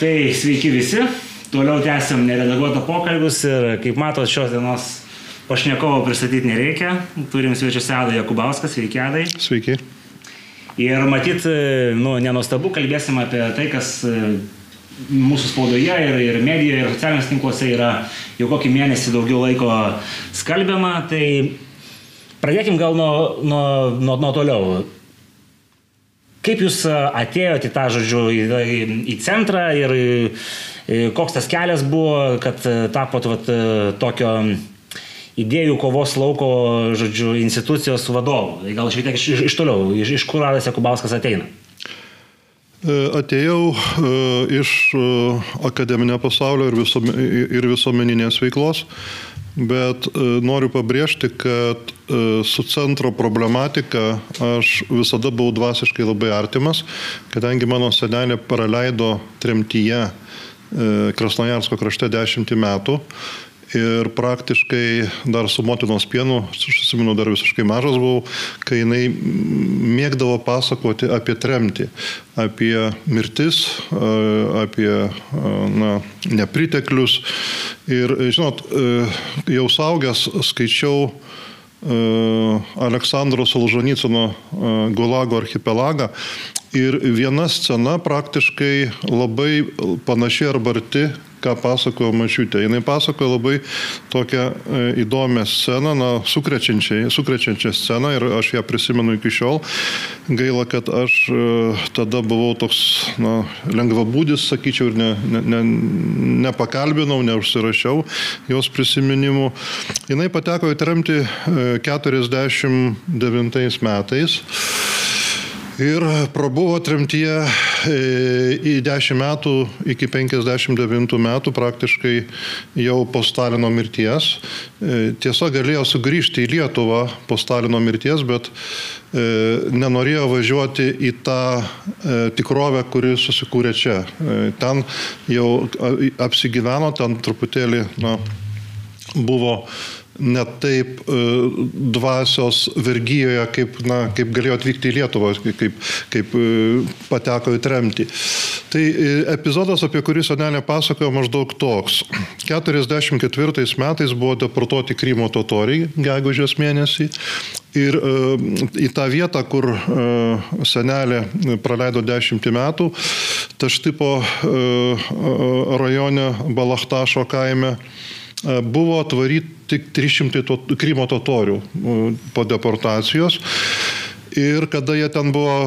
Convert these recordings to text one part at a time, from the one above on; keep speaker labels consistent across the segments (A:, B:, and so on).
A: Tai sveiki visi, toliau tęsiam neredaguotą pokalbius ir kaip matot šios dienos pašnekovo pristatyti nereikia. Turim svečiuose Adą Jakubauskas, sveiki Adai.
B: Sveiki.
A: Ir matyt, nu, nenustabu, kalbėsim apie tai, kas e, mūsų spaudoje ir, ir medijoje ir socialiniuose tinkluose yra jau kokį mėnesį daugiau laiko skalbiama. Tai pradėkim gal nuo, nuo, nuo, nuo toliau. Kaip jūs atėjote į tą, žodžiu, į, į centrą ir koks tas kelias buvo, kad tapot vat, tokio idėjų kovos lauko, žodžiu, institucijos vadovu? Tai gal šiek tiek iš, iš toliau, iš, iš kur Adas Jakubauskas ateina?
B: E, atėjau e, iš e, akademinio pasaulio ir visuomeninės veiklos, bet noriu pabrėžti, kad su centro problematika aš visada buvau dvasiškai labai artimas, kadangi mano senelė praleido tremtyje Krasnojarsko krašte dešimtį metų ir praktiškai dar su motinos pienu, aš atsimenu, dar visiškai mažas buvau, kai jinai mėgdavo pasakoti apie tremtį, apie mirtis, apie na, nepriteklius. Ir, žinot, jau saugęs skaičiau Aleksandro Solžanycino Gulago archipelagą ir viena scena praktiškai labai panaši arba arti ką pasakojo mačiutė. Jis pasakojo labai tokią e, įdomią sceną, na, sukrečiančią sceną ir aš ją prisimenu iki šiol. Gaila, kad aš e, tada buvau toks, na, lengvabūdis, sakyčiau, ir ne, ne, ne, nepakalbinau, neužsirašiau jos prisiminimų. Jis pateko į tremtį 49 e, metais. Ir prabuvo tremtyje e, į 10 metų, iki 59 metų praktiškai jau po Stalino mirties. E, tiesa, galėjo sugrįžti į Lietuvą po Stalino mirties, bet e, nenorėjo važiuoti į tą tikrovę, kuri susikūrė čia. Ten jau apsigyveno, ten truputėlį na, buvo ne taip e, dvasios vergyjoje, kaip, na, kaip galėjo atvykti į Lietuvą, kaip, kaip e, pateko į tremtį. Tai e, epizodas, apie kurį senelė pasakojo, maždaug toks. 44 metais buvo deportuoti Krymo totoriai, gegužės mėnesį. Ir į tą vietą, kur senelė praleido dešimtį metų, Taštipo rajone Balachtašo kaime, buvo atvaryti tik 300 to, Krymo totorių e, po deportacijos. Ir kada jie ten buvo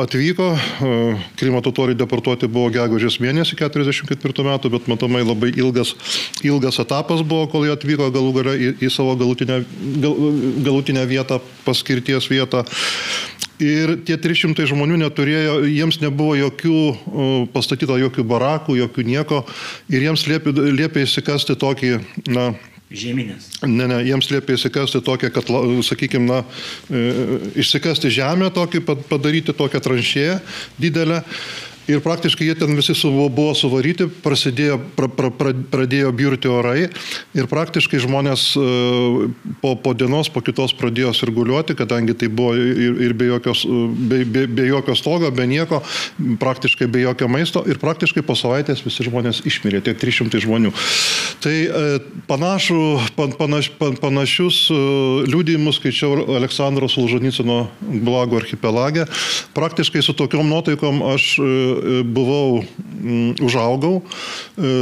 B: atvyko, Krymo totoriai deportuoti buvo gegužės mėnesį 44 metų, bet matomai labai ilgas, ilgas etapas buvo, kol jie atvyko galų galę į, į savo galutinę, gal, galutinę vietą, paskirties vietą. Ir tie 300 žmonių neturėjo, jiems nebuvo jokių pastatyta jokių barakų, jokių nieko. Ir jiems liepė, liepė įsikasti tokį, na,
A: Žeminės.
B: Ne, ne, jiems liepė įsikasti tokią, kad, sakykime, na, e, išsikasti žemę, tokį, padaryti tokią tranšėją didelę Ir praktiškai jie ten visi su, buvo suvaryti, prasidėjo, pra, pra, pra, pradėjo biurti orai ir praktiškai žmonės e, po, po dienos, po kitos pradėjo sirguliuoti, kadangi tai buvo ir, ir be, jokios, be, be, be jokio stogo, be nieko, praktiškai be jokio maisto ir praktiškai po savaitės visi žmonės išmirė, tiek 300 žmonių. Tai e, panašu, pan, panaš, pan, panašius e, liūdėjimus skaičiau Aleksandro Sulžanicino Blago archipelagė. Praktiškai su tokiom nuotaikom aš buvau, mm, užaugau, e,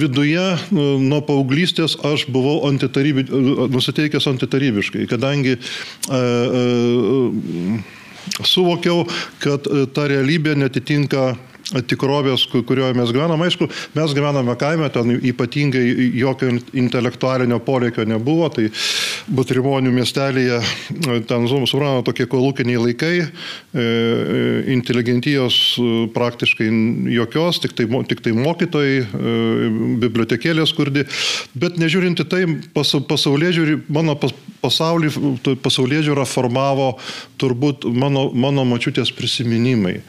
B: viduje e, nuo paauglystės aš buvau antitarybi, e, nusiteikęs antitarybiškai, kadangi suvokiau, kad ta realybė netitinka tikrovės, kurioje mes gyvename. Aišku, mes gyvename kaime, ten ypatingai jokio intelektualinio poreikio nebuvo, tai Butrimonių miestelėje, ten, suprantame, tokie kolūkiniai laikai, e, inteligentijos e, praktiškai jokios, tik tai, tik tai mokytojai, e, bibliotekėlė skurdi, bet nežiūrinti tai, pasaulyje žiūri, mano pasaulį, pasaulyje žiūrą formavo turbūt mano, mano mačiutės prisiminimai.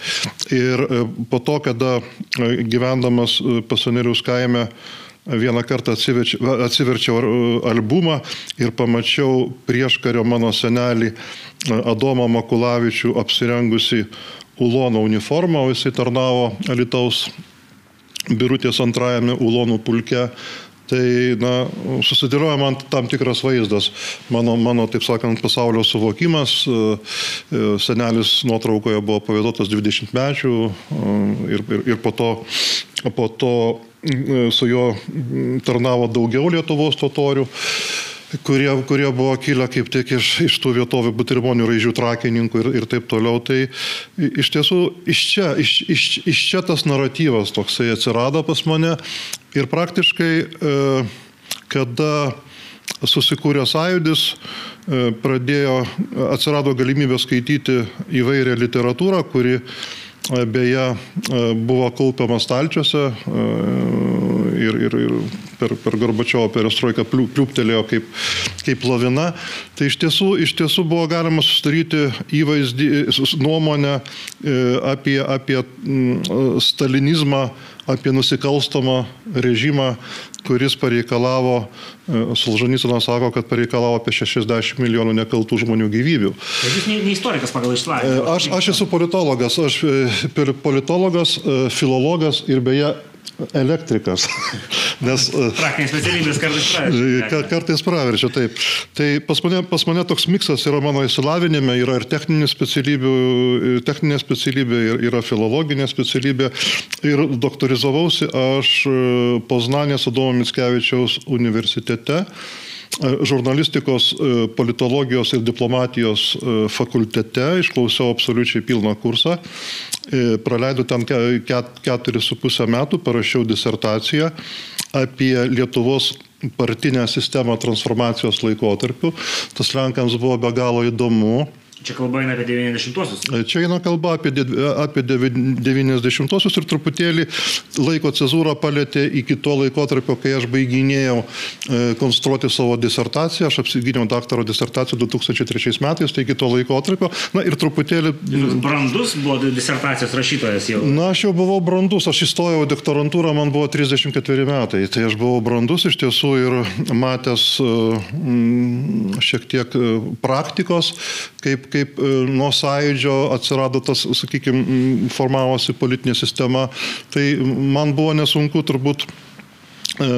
B: Ir po to kada e, gyvendamas e, pasioneriaus kaime vieną kartą atsiverčiau, atsiverčiau albumą ir pamačiau prieškario mano senelį e, Adomą Makulavičių apsirengusi ulono uniformą, o jisai tarnavo Alitaus Birutės antrajame Ulonų pulke. Tai, na, susidėlioja man tam tikras vaizdas, mano, mano taip sakant, pasaulio suvokimas. E, e, senelis nuotraukoje buvo pavaizduotas 20 mečių ir, ir, ir po to, po to su juo tarnavo daugiau Lietuvos totorių kurie, kurie buvo kilę kaip tik iš, iš tų vietovių butirmonių raižių trakininkų ir, ir taip toliau. Tai iš tiesų iš čia, iš, iš, iš čia tas naratyvas toksai atsirado pas mane ir praktiškai e, kada susikūrė sąjūdis, e, pradėjo, atsirado galimybė skaityti įvairią literatūrą, kuri beje buvo kaupiama stalčiuose ir, ir, ir per, per Gorbačiovo perestroiką pliūptelėjo kaip, kaip lavina. Tai iš tiesų, iš tiesų buvo galima susidaryti įvaizdį, nuomonę e, apie, apie stalinizmą, apie nusikalstamą režimą, kuris pareikalavo, e, Solžanysinas sako, kad pareikalavo apie 60 milijonų nekaltų žmonių gyvybių.
A: Bet jūs ne, istorikas pagal išsilavinimą.
B: Aš, aš esu politologas, aš e, politologas, filologas ir beje elektrikas.
A: Nes, e, Praktinės specialybės kartais praverčia.
B: Kartais praverčia, taip. Tai pas mane, pas mane toks miksas yra mano įsilavinime, yra ir techninė specialybė, specialybė, yra filologinė specialybė. Ir doktorizavausi aš e, Poznanės Adomo Mickevičiaus universitete žurnalistikos, politologijos ir diplomatijos fakultete, išklausiau absoliučiai pilną kursą. E, praleidau ten keturis su pusę metų, parašiau disertaciją apie Lietuvos partinę sistemą transformacijos laikotarpiu. Tas Lenkams buvo be galo įdomu
A: Čia kalba eina apie 90-osius.
B: Čia eina kalba apie, apie 90-osius ir truputėlį laiko cezūra palėtė iki to laiko tarpio, kai aš baiginėjau e, konstruoti savo disertaciją. Aš apsigyniau daktaro disertaciją 2003 metais, tai iki to laiko tarpio. Na ir truputėlį...
A: Brandus buvo disertacijos rašytojas jau?
B: Na, aš jau buvau brandus, aš įstojau doktorantūrą, man buvo 34 metai. Tai aš buvau brandus iš tiesų ir matęs šiek tiek e, praktikos, kaip kaip e, nuo sąjūdžio atsirado tas, sakykime, formavosi politinė sistema, tai man buvo nesunku turbūt e,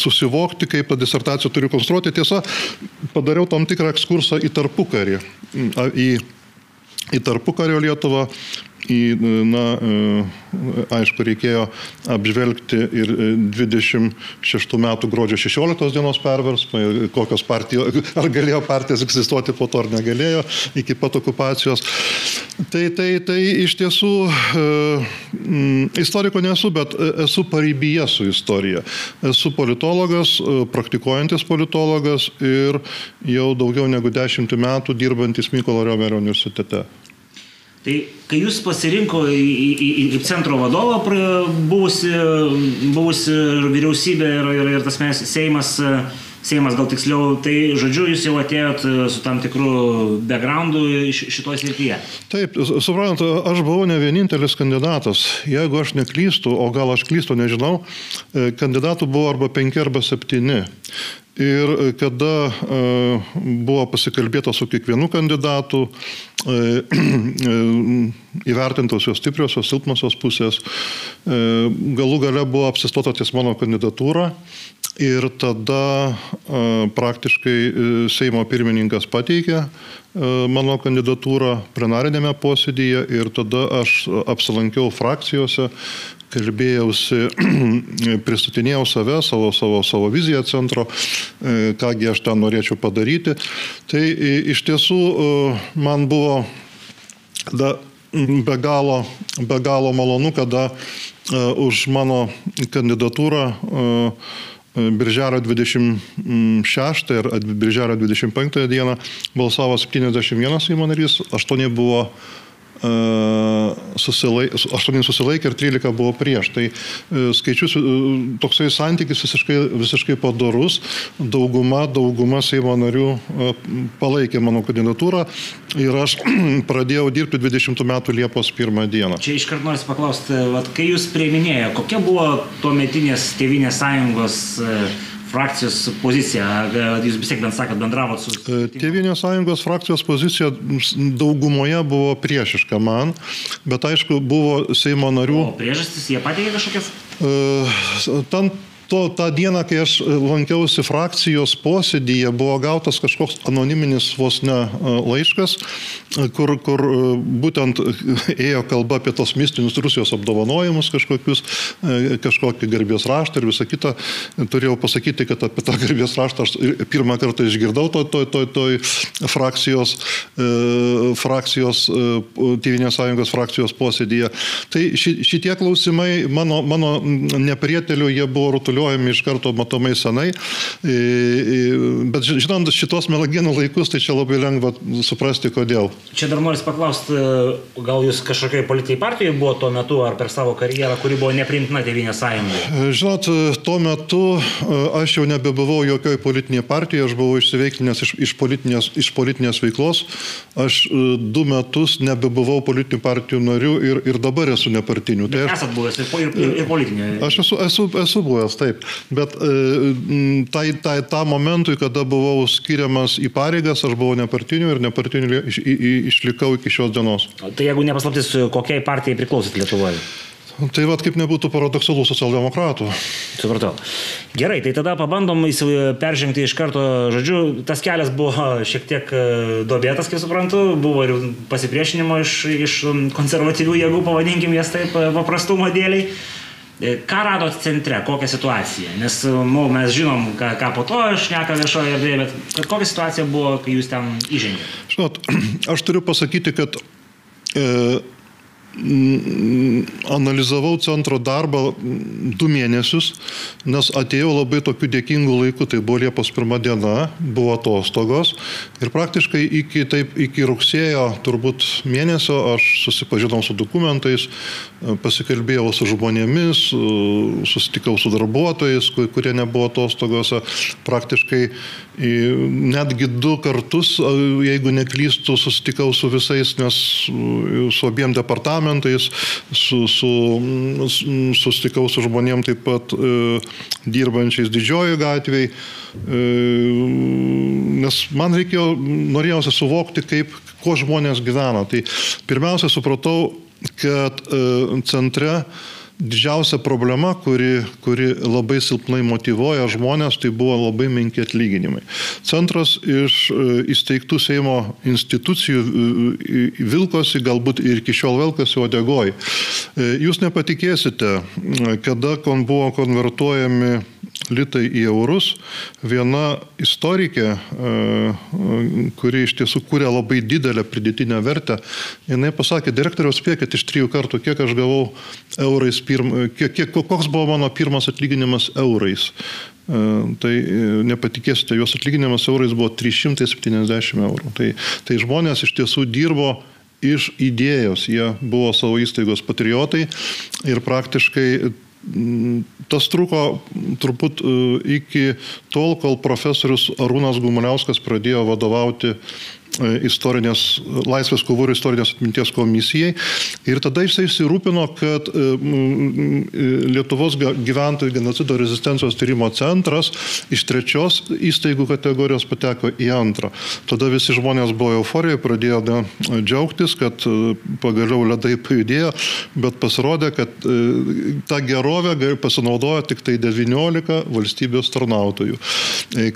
B: susivokti, kaip tą disertaciją turiu konstruoti. Tiesa, padariau tam tikrą ekskursą į tarpukarį, į, į tarpukario Lietuvą, į, na, e, aišku, reikėjo apžvelgti ir 26 e, metų gruodžio 16 dienos perversmą, kokios partijos, ar galėjo partijos egzistuoti po to ar negalėjo iki pat okupacijos. Tai, tai, tai iš tiesų e, istoriko nesu, bet esu pareibyje su istorija. Esu politologas, praktikuojantis politologas ir jau daugiau negu dešimt metų dirbantis Mykolo Riomerio universitete.
A: Tai kai jūs pasirinko į, į, į, centro vadovą buvusi, buvusi vyriausybė ir, ir, ir tas mes Seimas, Seimas gal tiksliau, tai žodžiu, jūs jau atėjot su tam tikru backgroundu šitoje srityje.
B: Taip, suprant, aš buvau ne vienintelis kandidatas. Jeigu aš neklystu, o gal aš klystu, nežinau, e, kandidatų buvo arba penki, arba septyni. Ir e, kada e, buvo pasikalbėta su kiekvienu kandidatu, e, įvertintos jos stipriosios, silpnosios pusės, galų gale buvo apsistota ties mano kandidatūra ir tada praktiškai Seimo pirmininkas pateikė mano kandidatūrą plenarinėme posėdėje ir tada aš apsilankiau frakcijose, kalbėjausi, pristatinėjau save, savo, savo, savo viziją centro, e, kągi aš ten norėčiau padaryti. Tai iš tiesų e, man buvo da, be, galo, be galo malonu, kada uh, už mano kandidatūrą uh, Birželio 26 ir Birželio 25 dieną balsavo 71 Seimo narys, 8 buvo susilaik, 8 susilaikė ir 13 buvo prieš. Tai e, skaičius, e, toksai santykis visiškai, visiškai padorus. Dauguma, dauguma Seimo narių e, palaikė mano kandidatūrą ir aš pradėjau dirbti 20 metų Liepos 1 dieną.
A: Čia iškart noriu paklausti, vat, kai jūs prieiminėjo, kokia buvo tuo metinės Tevinės sąjungos frakcijos poziciją? Jūs vis tiek bent sakot, bendravot su...
B: Tėvinės sąjungos frakcijos pozicija daugumoje buvo priešiška man, bet aišku, buvo Seimo narių.
A: O priežastis, jie pateikė kažkokias?
B: Ten to, tą dieną, kai aš e, lankiausi frakcijos posėdyje, buvo gautas kažkoks anoniminis vos ne e, laiškas, e, kur, kur būtent ėjo kalba apie tos mistinius Rusijos apdovanojimus kažkokius, kažkokį garbės raštą ir visą kitą. Turėjau pasakyti, kad apie tą garbės raštą aš pirmą kartą išgirdau toj to, to, to, to frakcijos, frakcijos, Tyvinės sąjungos frakcijos posėdyje. Tai šitie klausimai mano, mano neprietelių, jie buvo rutuliuojami kontroliuojami iš karto matomai senai. Bet žinant šitos melaginų laikus, tai čia labai lengva suprasti, kodėl.
A: Čia dar noriu paklausti, gal jūs kažkokiai politiniai partijai buvo tuo metu ar per savo karjerą, kuri buvo neprimtina Tevinė sąjunga?
B: Žinot, tuo metu aš jau nebebuvau jokioj politinėje partijoje, aš buvau išsiveiklinęs iš, iš, politinės, iš politinės veiklos. Aš du metus nebebuvau politinių partijų narių ir, ir dabar esu nepartinių.
A: Tai aš, esat buvęs ir, ir, ir, ir politinė.
B: Aš esu, esu, esu buvęs, taip taip. Bet e, tai, tai, tą momentui, kada buvau skiriamas į pareigas, aš buvau nepartiniu ir nepartiniu iš, iš, išlikau iki šios dienos.
A: Tai jeigu nepaslaptis, kokiai partijai priklausyt Lietuvoje?
B: Tai vad kaip nebūtų paradoksalų socialdemokratų.
A: Supratau. Gerai, tai tada pabandom peržengti iš karto, žodžiu, tas kelias buvo šiek tiek e, dobėtas, kaip suprantu, buvo ir pasipriešinimo iš, iš konservatyvių jėgų, pavadinkim jas taip e, paprastumo dėliai. E, ką radot centre, kokią situaciją? Nes nu, mes žinom, ką, ką po to šneka viešoje erdvėje, bet kokia situacija buvo, kai jūs ten įžengėte?
B: Žinot, aš turiu pasakyti, kad e, analizavau centro darbą du mėnesius, nes atėjau labai tokiu dėkingu laiku, tai buvo Liepos pirmą diena, buvo atostogos ir praktiškai iki, taip, iki rugsėjo turbūt mėnesio aš susipažinau su dokumentais, pasikalbėjau su žmonėmis, susitikau su darbuotojais, kurie nebuvo atostogose, praktiškai netgi du kartus, jeigu neklystu, susitikau su visais, nes su abiem departamentais su, su, susitikau su žmonėm taip pat e, dirbančiais didžiojo gatvėje, nes man reikėjo, norėjausi suvokti, kaip, kuo žmonės gyvena. Tai pirmiausia, supratau, kad e, centre didžiausia problema, kuri, kuri labai silpnai motivuoja žmonės, tai buvo labai menki atlyginimai. Centras iš e, įsteigtų Seimo institucijų e, vilkosi, galbūt ir iki šiol vilkosi odegoj. E, jūs nepatikėsite, kada kon buvo konvertuojami litai į eurus. Viena istorikė, e, kuri iš tiesų kūrė labai didelę pridėtinę vertę, jinai pasakė, direktoriaus spėkit iš trijų kartų, kiek aš gavau eurais, pirm, kiek, kiek, koks buvo mano pirmas atlyginimas eurais. E, tai e, nepatikėsite, jos atlyginimas eurais buvo 370 eurų. Tai, tai žmonės iš tiesų dirbo iš idėjos, jie buvo savo įstaigos patriotai ir praktiškai Tas truko turbūt e, iki tol, kol profesorius Arūnas Gumuliauskas pradėjo vadovauti istorinės, laisvės kovų ir istorinės atminties komisijai. Ir tada jisai įsirūpino, kad e, e, Lietuvos gyventojų genocido rezistencijos tyrimo centras iš trečios įstaigų kategorijos pateko į antrą. Tada visi žmonės buvo euforijoje, pradėjo džiaugtis, kad pagaliau ledai pajudėjo, bet pasirodė, kad tą gerovę pasinaudojo tik tai 19 valstybės tarnautojų,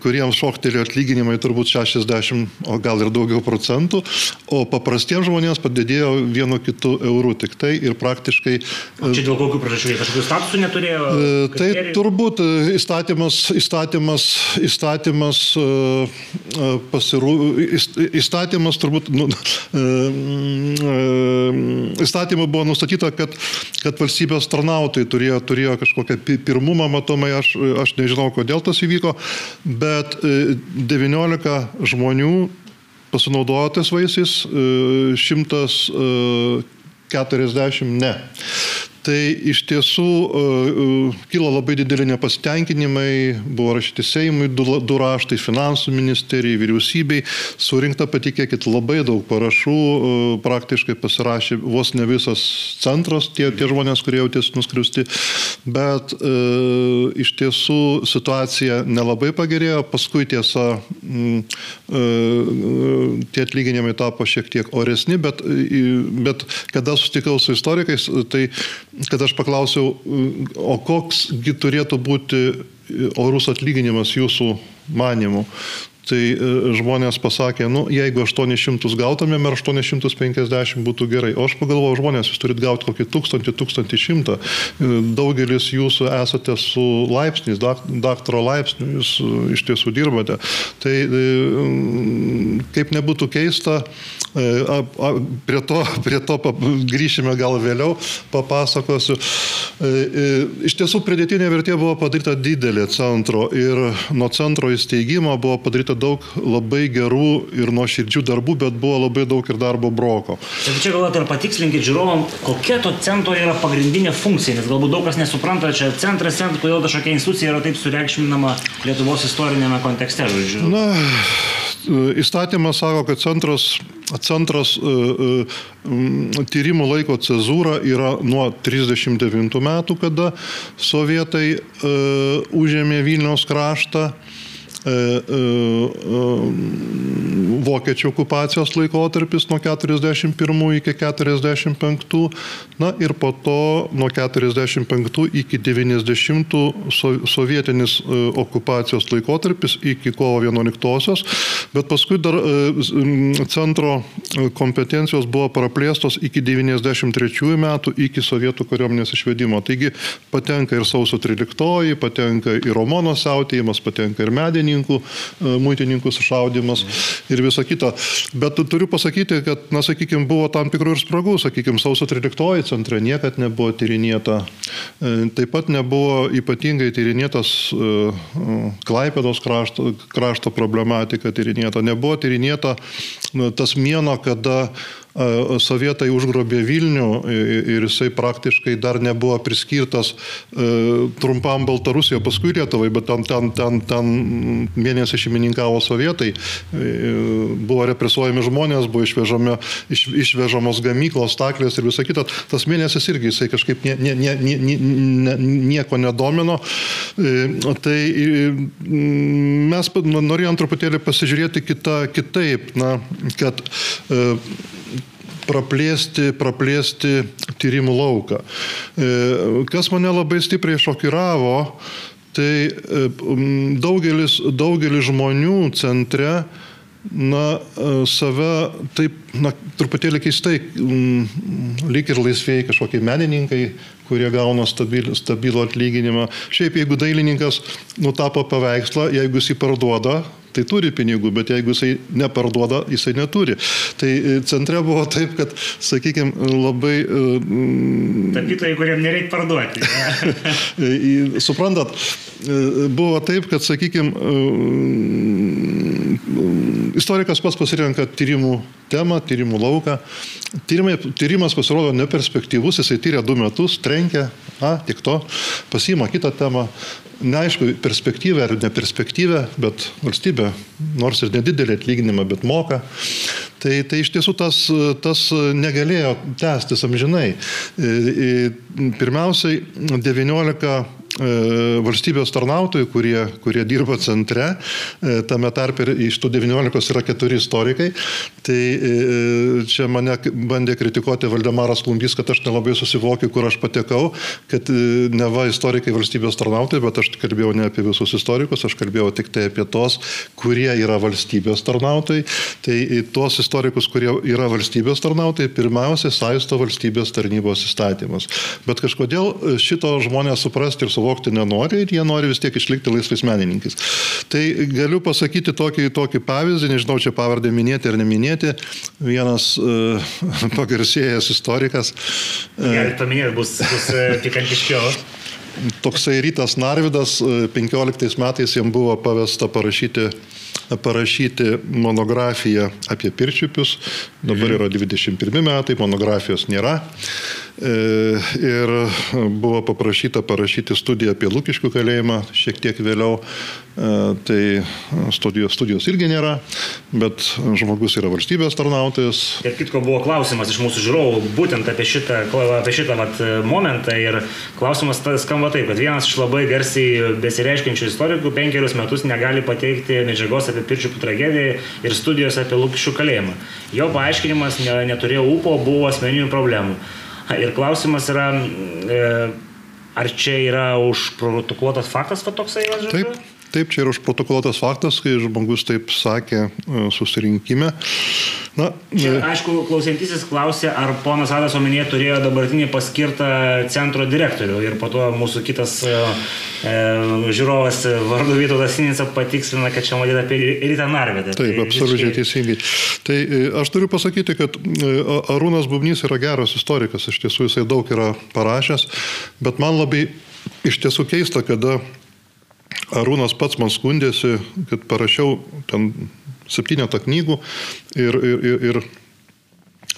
B: kuriems šoktelėjo atlyginimai turbūt 60, o gal ir daugiau daugiau procentų, o paprastiems žmonėms padidėjo vienu kitu eurų tik tai ir praktiškai...
A: O čia dėl kokių priežasčių? Jie kažkokių statusų neturėjo?
B: E, tai turbūt e, įstatymas, įstatymas, įstatymas e, pasirū... Įstatymas turbūt... Nu, įstatymą buvo nustatyta, kad, kad valstybės tarnautojai turėjo, turėjo kažkokią pirmumą, matomai, aš, aš nežinau, kodėl tas įvyko, bet 19 žmonių pasinaudojo tais vaisiais, 140 e, e, ne. Tai iš tiesų kilo labai dideli nepasitenkinimai, buvo rašyti Seimui du, raštai, finansų ministerijai, vyriausybei, surinkta, patikėkit, labai daug parašų, praktiškai pasirašė vos ne visas centras, tie, tie žmonės, kurie jautėsi nuskriusti, bet e, iš tiesų situacija nelabai pagerėjo, paskui tiesa, e, tie atlyginimai tapo šiek tiek oresni, bet, bet kada susitikau su istorikais, tai kad aš paklausiau, o koksgi turėtų būti orus atlyginimas jūsų manimu. Tai e, žmonės pasakė, nu, jeigu 800 gautumėm ir 850 būtų gerai. O aš pagalvojau, žmonės, jūs turit gauti kokį 1000-1100. E, daugelis jūsų esate su laipsniais, daktaro laipsniu, jūs e, iš tiesų dirbate. Tai kaip nebūtų keista, prie to, prie to grįšime gal vėliau, papasakosiu. Iš tiesų pridėtinė vertė buvo padaryta didelė centro ir nuo centro įsteigimo buvo padaryta padaryta daug labai gerų ir nuoširdžių darbų, bet buvo labai daug ir darbo broko.
A: Ir čia galbūt ir patikslinkit žiūrovom, kokia to centro yra pagrindinė funkcija, nes galbūt daug kas nesupranta, čia centras, centras, kodėl kažkokia institucija yra taip sureikšminama Lietuvos istorinėme kontekste, žodžiu.
B: Na, įstatymas sako, kad centras, centras uh, uh, tyrimų laiko cezūra yra nuo 39 metų, kada sovietai uh, užėmė Vilniaus kraštą E, e, e, vokiečių okupacijos laikotarpis nuo 41 iki 45, na ir po to nuo 45 iki 90 sovietinis okupacijos laikotarpis iki kovo 11-osios, bet paskui dar centro kompetencijos buvo praplėstos iki 93 metų, iki sovietų kariuomenės išvedimo. Taigi patenka ir sausio 13, patenka ir Romono siautėjimas, patenka ir medinį muitininkų, e, muitininkų sušaudimas ir visa kita. Bet turiu pasakyti, kad, na, sakykime, buvo tam tikrų ir spragų, sakykime, sausio 13 centre niekad nebuvo tyrinėta. E, taip pat nebuvo ypatingai tyrinėtas e, Klaipėdos krašto, krašto problematika tyrinėta. Nebuvo tyrinėta tas mieno, kada sovietai užgrobė Vilnių ir jisai praktiškai dar nebuvo priskirtas trumpam Baltarusijoje, paskui Lietuvai, bet ten, ten, ten, ten mėnesį šeimininkavo sovietai, buvo represuojami žmonės, buvo išvežami, iš, išvežamos gamyklos, staklės ir visa kita. Tas mėnesis irgi jisai kažkaip nie, nie, nie, nie, nie, nieko nedomino. Tai mes norėjom truputėlį pasižiūrėti kita, kitaip, na, kad praplėsti, praplėsti tyrimų lauką. E, kas mane labai stipriai šokiravo, tai e, daugelis, daugelis žmonių centre na, e, save taip, na, truputėlį keistai, lyg ir laisvėjai kažkokie menininkai, kurie gauna stabilų, stabilų atlyginimą. Šiaip jeigu dailininkas nutapo paveikslą, jeigu jis jį parduoda, tai turi pinigų, bet jeigu jisai neparduoda, jisai neturi. Tai e, centre buvo taip, kad, sakykime, labai...
A: E, Tapytojai, kuriem nereikia parduoti.
B: Suprantat, e, buvo taip, kad, sakykime, istorikas pats pasirenka tyrimų temą, tyrimų lauką. Tyrimai, tyrimas pasirodo neperspektyvus, jisai tyria du metus, trenkia, a, tik to, pasima kitą temą, neaišku, perspektyvę ar neperspektyvę, bet valstybė, nors ir nedidelį atlyginimą, bet moka. Tai, tai iš tiesų tas, tas negalėjo tęstis amžinai. Pirmiausiai, 19 E, valstybės tarnautojų, kurie, kurie dirba centre, e, tame tarp ir iš tų 19 yra keturi istorikai. Tai e, čia mane bandė kritikuoti Valdemaras Klumbys, kad aš nelabai susivokiu, kur aš patekau, kad ne va istorikai valstybės tarnautojai, bet aš kalbėjau ne apie visus istorikus, aš kalbėjau tik tai apie tos, kurie yra valstybės tarnautojai. Tai tuos istorikus, kurie yra valstybės tarnautojai, pirmiausia, saisto valstybės tarnybos įstatymas. Bet kažkodėl šito žmonės suprasti ir suvokti suvokti nenori ir jie nori vis tiek išlikti laisvais menininkais. Tai galiu pasakyti tokį, tokį pavyzdį, nežinau, čia pavardę minėti ar neminėti, vienas uh, pagarsėjęs istorikas.
A: Uh, Galite paminėti, bus, bus uh, pikantiškiau.
B: Toksai rytas Narvidas, 15 metais jam buvo pavesta parašyti parašyti monografiją apie pirčiupius. Dabar yra 21 metai, monografijos nėra. E, ir buvo paprašyta parašyti studiją apie Lukiškių kalėjimą šiek tiek vėliau. E, tai studijos, studijos irgi nėra, bet žmogus yra valstybės tarnautojas.
A: Ir kitko buvo klausimas iš mūsų žiūrovų būtent apie šitą, apie šitą mat, momentą. Ir klausimas skamba taip, kad vienas iš labai garsiai besireiškiančių istorikų penkerius metus negali pateikti medžiagos apie Pirčiupų tragediją ir studijos apie Lukiškių kalėjimą. Jo paaiškinimas ne, neturėjo ūpo, buvo asmeninių problemų. Ir klausimas yra, e, ar čia yra užprotokoluotas faktas, va toksai,
B: žodžiu? Taip. Taip, čia yra užprotokoluotas faktas, kai žmogus taip sakė e, susirinkime.
A: Na, čia, e, aišku, klausytysis klausė, ar ponas Adas omenyje turėjo dabartinį paskirtą centro direktorių ir po to mūsų kitas e, e žiūrovas vardu Vytautas Sinica patikslina, kad čia matyti apie Rytą Narvedą.
B: Taip, tai, absoliučiai visiškai... teisingai. Tai aš turiu pasakyti, kad Arūnas Bubnys yra geras istorikas, iš tiesų jisai daug yra parašęs, bet man labai iš tiesų keista, kada Arūnas pats man skundėsi, kad parašiau ten septynetą knygų ir, ir, ir, ir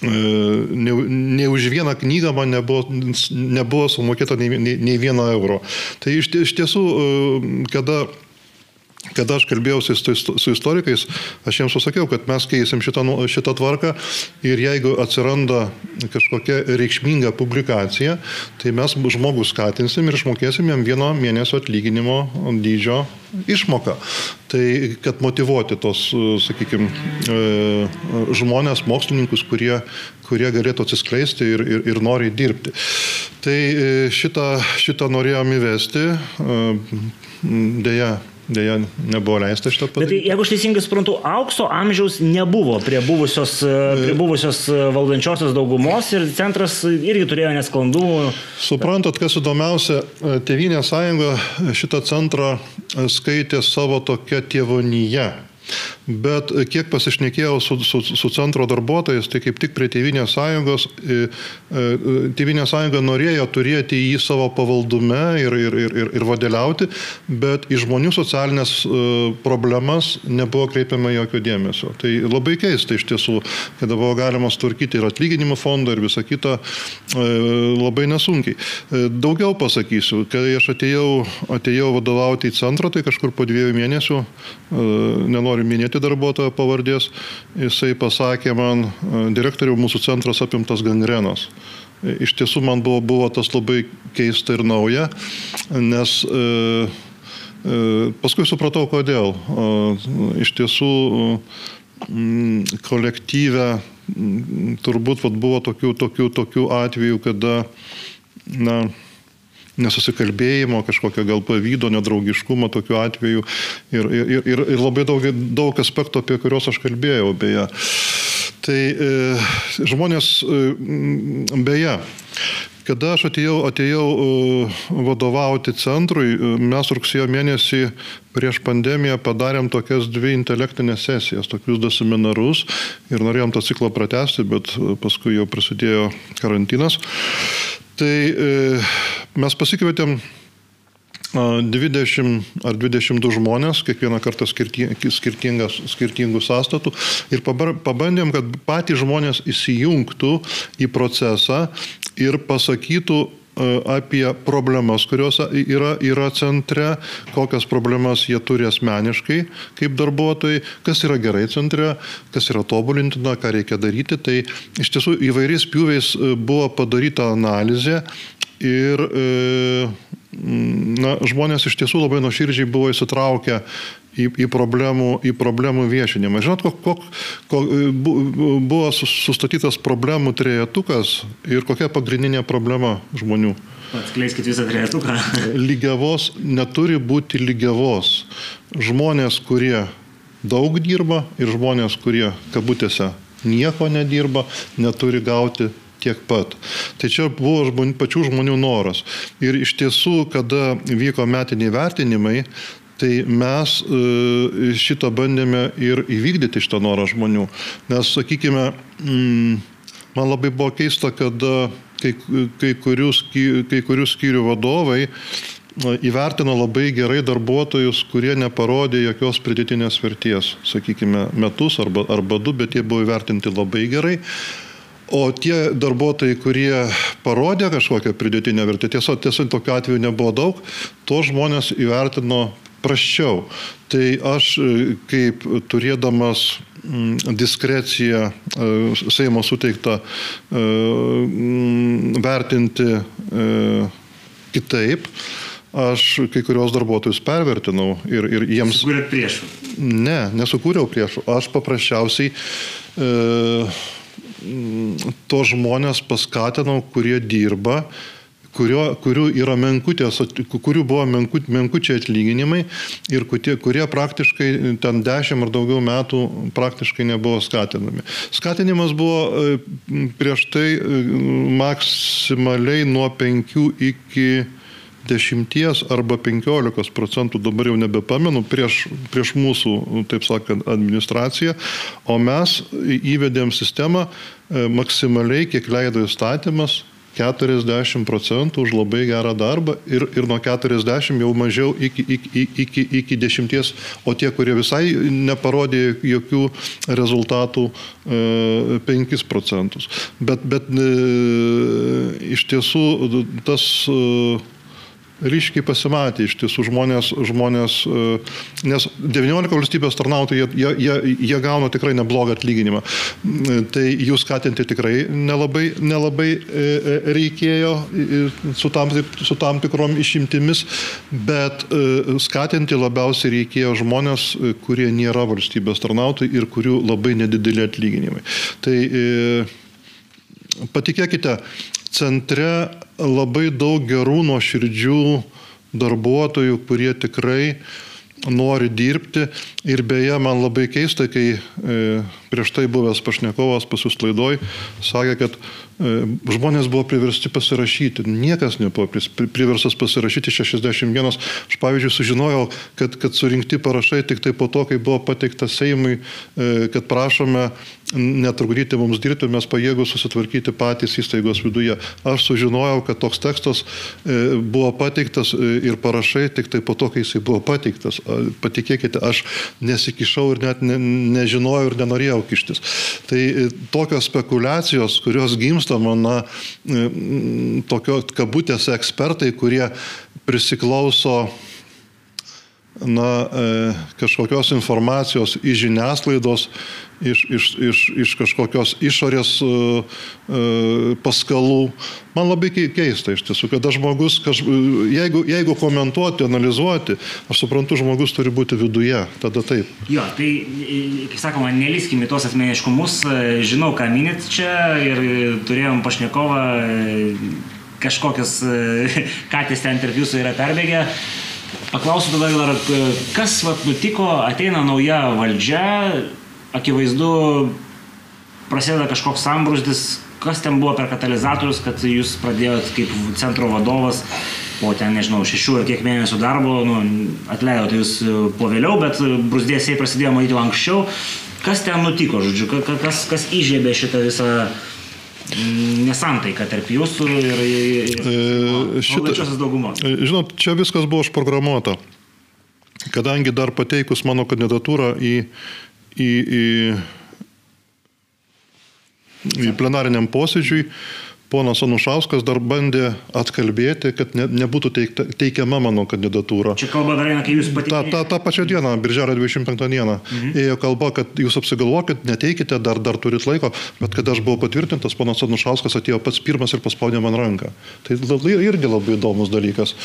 B: ne, ne už vieną knygą man nebuvo, nebuvo sumokėta nei, nei, nei vieno euro. Tai iš, iš tiesų, e, kada kada aš kalbėjausi su istorikais, aš jiems pasakiau, kad mes keisim šitą, nu, šitą tvarką ir jeigu atsiranda kažkokia reikšminga publikacija, tai mes žmogų skatinsim ir išmokėsim jam vieno mėnesio atlyginimo dydžio išmoką. Tai kad motivuoti tos, sakykime, žmonės, mokslininkus, kurie, kurie galėtų atsiskleisti ir, ir, ir nori dirbti. Tai e, šitą, šitą norėjom įvesti, dėja Deja, nebuvo leista šitą padaryti.
A: Bet tai, jeigu aš teisingai suprantu, aukso amžiaus nebuvo prie buvusios, prie buvusios valdančiosios daugumos ir centras irgi turėjo nesklandumų.
B: Suprantat, kas įdomiausia, Tevinė sąjunga šitą centrą skaitė savo tokia tėvonyje. Bet kiek pasišnekėjau su, su, su centro darbuotojais, tai kaip tik prie Tevinės sąjungos, e, e, Tevinės sąjunga norėjo turėti jį savo pavaldume ir, ir, ir, ir, ir vadeliauti, bet į žmonių socialinės e, problemas nebuvo kreipiama jokio dėmesio. Tai labai keista iš tiesų, kada buvo galima tvarkyti ir atlyginimų fondą ir visą kitą labai nesunkiai. Daugiau pasakysiu, kai aš atėjau, atėjau vadovauti į centrą, tai kažkur po dviejų mėnesių, nenoriu minėti, pasakyti darbuotojo pavardės, jisai pasakė man, e, direktoriau, mūsų centras apimtas gangrenos. E, iš tiesų man buvo, buvo tas labai keista ir nauja, nes e, e, paskui supratau, kodėl. E, iš tiesų e, kolektyvę turbūt vat, buvo tokių, tokių, tokių atvejų, kada na, nesusikalbėjimo, kažkokio gal pavydo, nedraugiškumo tokiu atveju ir, ir, ir, ir labai daug, daug aspektų, apie kuriuos aš kalbėjau, beje. Tai e, žmonės, e, beje, kada aš atėjau, atėjau uh, vadovauti centrui, uh, mes rugsėjo mėnesį prieš pandemiją padarėm tokias dvi intelektinės sesijas, tokius du seminarus ir norėjom tą ciklą pratesti, bet uh, paskui jau prasidėjo karantinas. Tai e, mes pasikvietėm 20 ar 22 žmonės, kiekvieną kartą skirtingų sąstatų ir pabandėm, kad patys žmonės įsijungtų į procesą ir pasakytų apie problemas, kurios yra, yra centre, kokias problemas jie turi asmeniškai kaip darbuotojai, kas yra gerai centre, kas yra tobulintina, ką reikia daryti. Tai iš tiesų įvairiais pjūviais buvo padaryta analizė ir e, na, žmonės iš tiesų labai nuoširdžiai buvo įsitraukę į, į, problemų, į problemų viešinimą. Žinot, kok, kok, kok, buvo sustatytas problemų trejetukas ir kokia pagrindinė problema žmonių?
A: Atskleiskit visą trejetuką.
B: lygiavos neturi būti lygiavos. Žmonės, kurie daug dirba ir žmonės, kurie kabutėse nieko nedirba, neturi gauti tiek pat. Tai čia buvo žmonių, pačių žmonių noras. Ir iš tiesų, kada vyko metiniai vertinimai, Tai mes e, šitą bandėme ir įvykdyti šitą norą žmonių. Nes, sakykime, mm, man labai buvo keista, kad kai, kai, kurių, kai kurių skyrių vadovai įvertino labai gerai darbuotojus, kurie neparodė jokios pridėtinės verties, sakykime, metus arba, arba du, bet jie buvo įvertinti labai gerai. O tie darbuotojai, kurie parodė kažkokią pridėtinę vertę, tiesiog, tiesiog tokiu atveju nebuvo daug, to žmonės įvertino praščiau. Tai aš kaip turėdamas diskreciją Seimo suteiktą vertinti kitaip, aš kai kurios darbuotojus pervertinau ir, ir jiems...
A: Sukūrėt priešų?
B: Ne, nesukūriau priešų. Aš paprasčiausiai e, to žmonės paskatinau, kurie dirba, kurio, kurių menkutės, kurių buvo menku, menkučiai atlyginimai ir kurie, kurie praktiškai ten dešimt ar daugiau metų praktiškai nebuvo skatinami. Skatinimas buvo e, prieš tai e, maksimaliai nuo 5 iki 10 arba 15 procentų, dabar jau nebepamenu, prieš, prieš mūsų, taip sakant, administraciją, o mes įvedėm sistemą e, maksimaliai, kiek leido įstatymas, 40 procentų už labai gerą darbą ir, ir nuo 40 jau mažiau iki, iki, iki, iki 10, o tie, kurie visai neparodė jokių rezultatų, 5 e, procentus. Bet, bet e, iš tiesų tas ryškiai pasimatė iš tiesų žmonės, žmonės e, nes 19 valstybės tarnautojai, jie, jie, jie gauna tikrai neblogą atlyginimą. Tai jų skatinti tikrai nelabai, nelabai e, e, reikėjo su tam, su tam tikrom išimtimis, bet skatinti labiausiai reikėjo žmonės, kurie nėra valstybės tarnautojai ir kurių labai nedideli atlyginimai. Tai patikėkite, centre labai daug gerų nuoširdžių darbuotojų, kurie tikrai nori dirbti. Ir beje, man labai keista, kai e, prieš tai buvęs pašnekovas pas jūs laidoj sakė, kad žmonės buvo priversti pasirašyti. Niekas nebuvo priverstas pasirašyti 61. Aš pavyzdžiui sužinojau, kad, kad surinkti parašai tik tai po to, kai buvo pateikta Seimui, e, kad prašome netrukdyti mums dirbti, mes pajėgus susitvarkyti patys įstaigos viduje. Aš sužinojau, kad toks tekstas e, buvo pateiktas e, ir parašai tik tai po to, kai jisai buvo pateiktas. Patikėkite, aš nesikišau ir net ne, nežinojau ir nenorėjau kištis. Tai e, tokios spekulacijos, kurios gimsta, na, tokio kabutėse ekspertai, kurie prisiklauso na, kažkokios informacijos iš žiniasklaidos, iš, iš, iš, iš kažkokios išorės uh, uh, paskalų. Man labai keista iš tiesų, kada žmogus, kaž, jeigu, jeigu komentuoti, analizuoti, aš suprantu, žmogus turi būti viduje, tada taip.
A: Jo, tai, kaip sakoma, neliskime tos asmeniškumus, žinau, ką minit čia ir turėjom pašnekovą kažkokias, ką ties ten tarp jūsų yra perbėgę. Paklausiu tada dar, kas vat, nutiko, ateina nauja valdžia, akivaizdu prasideda kažkoks sambrūzdis, kas ten buvo per katalizatorius, kad jūs pradėjot kaip centro vadovas po ten, nežinau, šešių ar kiek mėnesių darbo, nu, atleidote jūs po vėliau, bet brūzdėsiai prasidėjo matyti anksčiau. Kas ten nutiko, žodžiu, kas, kas įžiebė šitą visą nesantaiką tarp jūsų ir, ir, ir e, valdančiosios daugumos?
B: E, žinot, čia viskas buvo užprogramuota. Kadangi dar pateikus mano kandidatūrą į į, į, į plenariniam posėdžiui ponas Anušauskas dar bandė atkalbėti, kad ne, nebūtų teikta, teikiama mano kandidatūra.
A: Čia kalba dar eina, kai jūs pateikėte.
B: Ta, ta, tą pačią dieną, birželio 25 dieną, mhm. ėjo kalba, kad jūs apsigalvokit, neteikite, dar, dar turit laiko, bet kada aš buvau patvirtintas, ponas Anušauskas atėjo pats pirmas ir paspaudė man ranką. Tai irgi labai įdomus dalykas.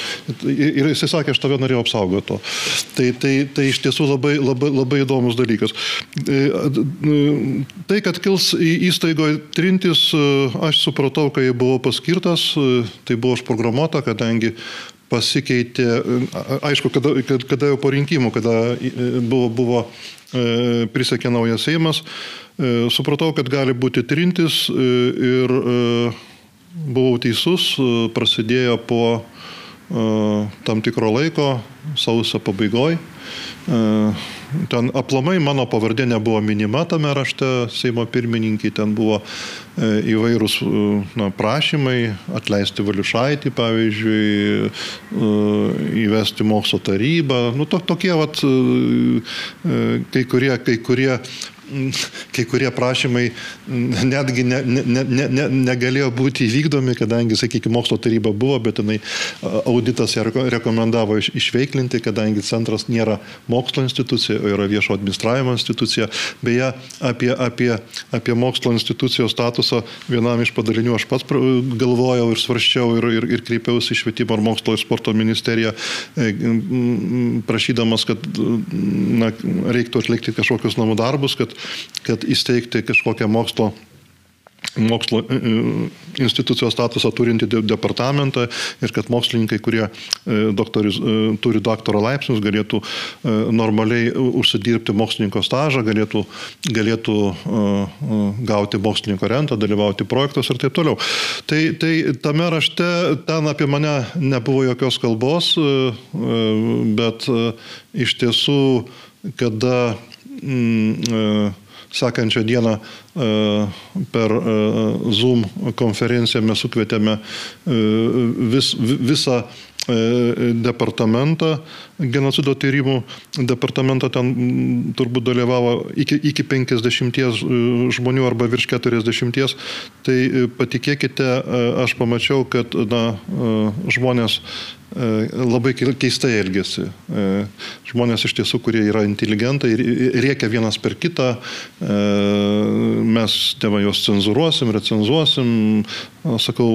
B: Ir jisai sakė, aš tave norėjau apsaugoti. Tai, tai, tai iš tiesų labai, labai, labai įdomus dalykas. E, tai, kad kils įstaigoje trintis, aš supratau, kai buvau paskirtas, tai buvo užprogramuota, kadangi pasikeitė, aišku, kada, kada jau po rinkimų, kada buvo, buvo e, prisakė naujas Seimas, e, supratau, kad gali būti trintis e, ir buvau teisus, prasidėjo po tam tikro laiko, sausio pabaigoje. Ten aplamai mano pavardė nebuvo minima tame rašte Seimo pirmininkai, ten buvo įvairūs na, prašymai atleisti Valiušaitį, pavyzdžiui, įvesti mokslo tarybą. Nu, to, tokie, vat, kai kurie, kai kurie kai kurie prašymai netgi ne, ne, ne, ne, negalėjo būti įvykdomi, kadangi, sakykime, mokslo taryba buvo, bet jinai auditas rekomendavo iš, išveiklinti, kadangi centras nėra mokslo institucija, o yra viešo administravimo institucija. Beje, apie, apie, apie mokslo institucijos statusą vienam iš padalinių aš pats galvojau ir svarščiau ir, ir, ir kreipiausi į švietimo ir mokslo ir sporto ministeriją, e, prašydamas, kad na, reiktų atlikti kažkokius namų darbus, kad kad įsteigti kažkokią mokslo mokslo e, e, institucijos statusą turinti departamentą ir kad mokslininkai, kurie e, doktorius, turi daktaro laipsnius, galėtų normaliai užsidirbti mokslininko stažą, galėtų, galėtų gauti mokslininko rentą, dalyvauti projektuose ir taip toliau. Tai, tai tame rašte ten apie mane nebuvo jokios kalbos, bet iš tiesų, kada mm, sekančią dieną e, per e, Zoom konferenciją mes sukvietėme e, vis, visą departamentą, genocido tyrimų departamento ten turbūt dalyvavo iki, iki 50 žmonių arba virš 40, tai patikėkite, aš pamačiau, kad na, žmonės E, labai keistai elgesi. E, žmonės iš tiesų, kurie yra inteligentai, riekia vienas per kitą, e, mes tėvą juos cenzuruosim, recenzuosim, sakau,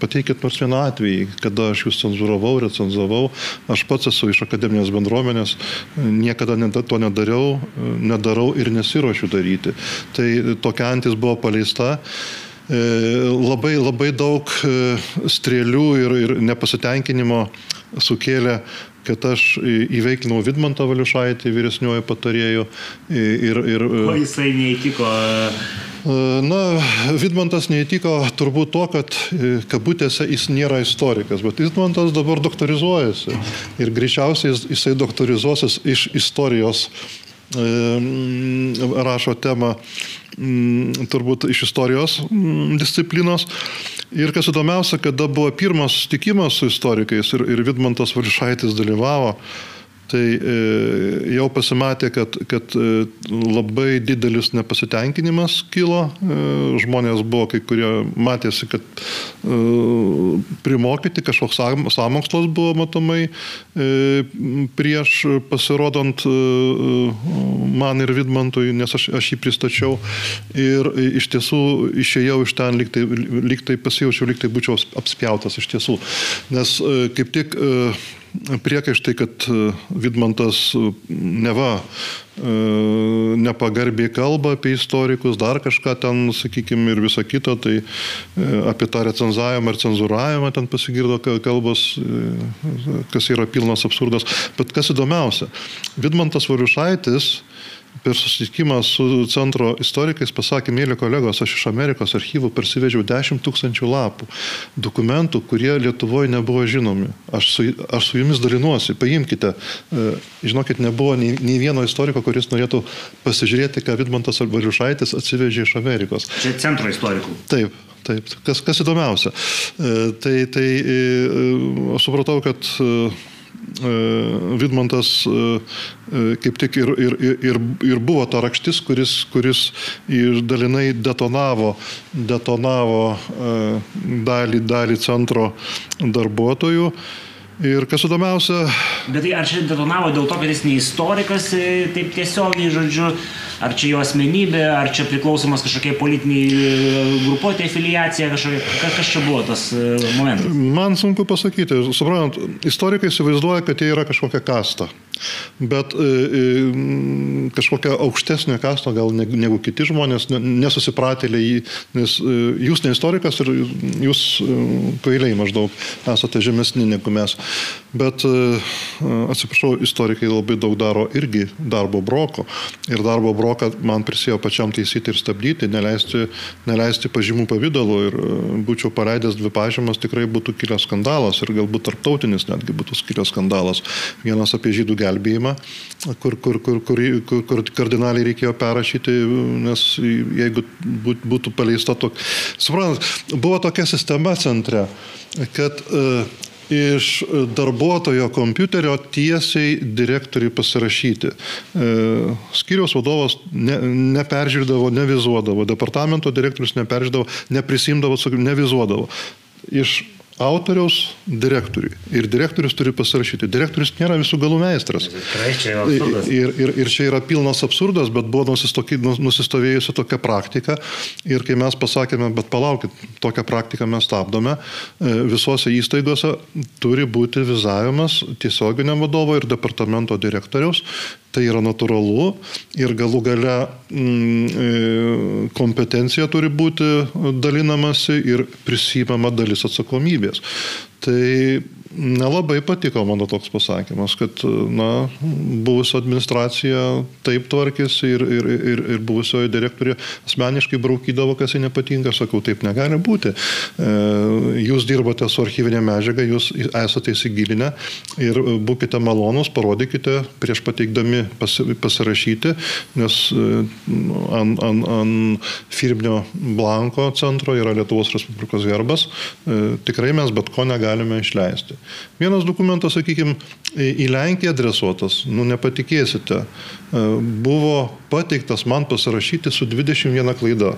B: pateikit nors vieną atvejį, kada aš jūs cenzuravau, recenzavau. Aš pats esu iš akademinės bendruomenės, niekada to nedariau, nedarau ir nesiuošiu daryti. Tai tokia antis buvo paleista. E, labai labai daug e, strėlių ir, ir nepasitenkinimo sukėlė kad aš įveiklinau Vidmantą Valiušaitį vyresniuoju patarėju. Ir, ir,
A: o jisai neįtiko?
B: Na, Vidmantas neįtiko turbūt to, kad kabutėse jis nėra istorikas, bet Vidmantas dabar doktorizuojasi. Ir greičiausiai jisai doktorizuosis iš istorijos rašo temą turbūt iš istorijos disciplinos. Ir kas įdomiausia, kada buvo pirmas susitikimas su istorikais ir, ir Vidmantas Vališaitis dalyvavo, tai e, jau pasimatė, kad, kad e, labai didelis nepasitenkinimas kilo, e, žmonės buvo, kai kurie matėsi, kad primokyti kažkoks samokslas buvo matomai prieš pasirodant man ir Vidmantui, nes aš, aš jį pristačiau. Ir iš tiesų išėjau iš ten, liktai, liktai pasijaučiau, liktai būčiau apspjautas iš tiesų, nes kaip tik priekaištai, kad e, Vidmantas e, neva e, nepagarbiai kalba apie istorikus, dar kažką ten, sakykime, ir visą kitą, tai apie tą recenzavimą ir cenzuravimą ten pasigirdo kalbos, kas yra pilnas absurdas. Bet kas įdomiausia, Vidmantas Variušaitis per susitikimą su centro istorikais pasakė, mėly kolegos, aš iš Amerikos archyvų persivežiau 10 tūkstančių lapų dokumentų, kurie Lietuvoje nebuvo žinomi. Aš su, aš su jumis dalinuosi, paimkite. E, žinokit, nebuvo nei, nei vieno istoriko, kuris norėtų pasižiūrėti, ką Vidmantas Valiušaitis atsivežė iš Amerikos.
A: Čia centro istorikų.
B: Taip. Taip, kas, kas įdomiausia. E, tai, tai e, aš supratau, kad Vidmantas e, e, kaip tik ir, ir, ir, ir buvo ta rakštis, kuris, kuris ir dalinai detonavo, detonavo dalį, dalį centro darbuotojų. Ir kas įdomiausia.
A: Bet tai ar čia detonavo dėl to, kad jis ne istorikas, taip tiesiogiai, žodžiu, ar čia jo asmenybė, ar čia priklausomas kažkokiai politiniai e, grupuotė, afiliacija, kažkokia, kas, kas čia buvo tas e, momentas?
B: Man sunku pasakyti. Suprantant, istorikai įsivaizduoja, kad jie yra kažkokia kasta. Bet e, e, kažkokia aukštesnio kasto gal negu kiti žmonės, nesusipratėliai, nes e, jūs ne istorikas ir jūs kvailiai maždaug esate žemesni negu mes. Bet, atsiprašau, istorikai labai daug daro irgi darbo broko. Ir darbo broką man prisėjo pačiam taisyti ir stabdyti, neleisti, neleisti pažymų pavydalu. Ir būčiau paleidęs dvi pažymas, tikrai būtų kilęs skandalas ir galbūt tarptautinis netgi būtų kilęs skandalas. Vienas apie žydų gelbėjimą gelbėjimą, kur, kur, kur, kur, kur, kur kardinaliai reikėjo perrašyti, nes jeigu būtų paleista tokia... Suprantat, buvo tokia sistema centre, kad uh, iš darbuotojo kompiuterio tiesiai direktoriui pasirašyti. E, Skiriaus vadovas ne, neperžiūrėdavo, nevizuodavo, departamento direktorius neperžiūrėdavo, neprisimdavo, nevizuodavo. Iš autoriaus direktoriui. Ir direktorius turi pasirašyti. Direktorius nėra visų galų meistras. Ir, ir, ir čia yra pilnas absurdas, bet buvo nusistovėjusi tokia praktika. Ir kai mes pasakėme, bet palaukit, tokią praktiką mes stabdome, e, visose įstaigose turi būti vizavimas tiesioginiam vadovo ir departamento direktoriaus Tai yra natūralu ir galų gale mm, e, kompetencija turi būti dalinamasi ir prisimama dalis atsakomybės. Tai Nelabai patiko mano toks pasakymas, kad na, buvusio administracija taip tvarkėsi ir, ir, ir, ir buvusioji direktorė asmeniškai braukydavo, kas jai nepatinka. Sakau, taip negali būti. E, jūs dirbate su archyvinė medžiaga, jūs esate įsigilinę ir būkite malonus, parodykite prieš pateikdami pasirašyti, nes ant an, an firminio blanko centro yra Lietuvos Respublikos herbas. E, tikrai mes bet ko negalime išleisti. Vienas dokumentas, sakykime, į Lenkiją adresuotas, nu nepatikėsite, e, buvo pateiktas man pasirašyti su 21 klaida.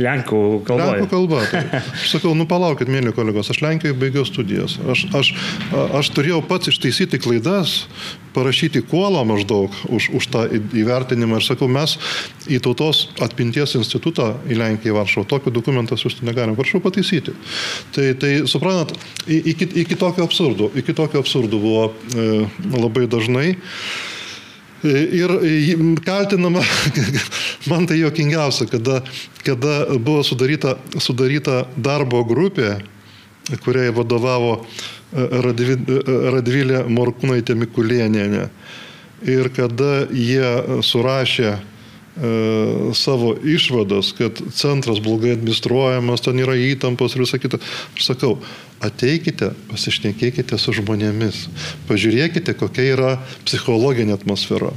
A: Lenkų kalba.
B: Lenkų kalba. Tai. Aš sakau, nu palaukit, mėly kolegos, aš Lenkijoje baigiau studijas. Aš, aš, aš turėjau pats ištaisyti klaidas, parašyti kuolą maždaug už, už tą įvertinimą. Ir sakau, mes į tautos atpinties institutą į Lenkiją Varšuvą tokį dokumentą siūsti negalim. Prašau pataisyti. Tai, tai suprantat, iki, iki tokio absurdo, iki tokio absurdo buvo e, labai dažnai. Ir kaltinama, man tai jokingiausia, kada, kada buvo sudaryta, sudaryta darbo grupė, kuriai vadovavo e, Radvilė Morkūnaitė Mikulėnienė. Ir kada jie surašė E, savo išvadas, kad centras blogai administruojamas, ten yra įtampos ir visą kitą. Aš sakau, ateikite, pasišnekėkite su žmonėmis, pažiūrėkite, kokia yra psichologinė atmosfera.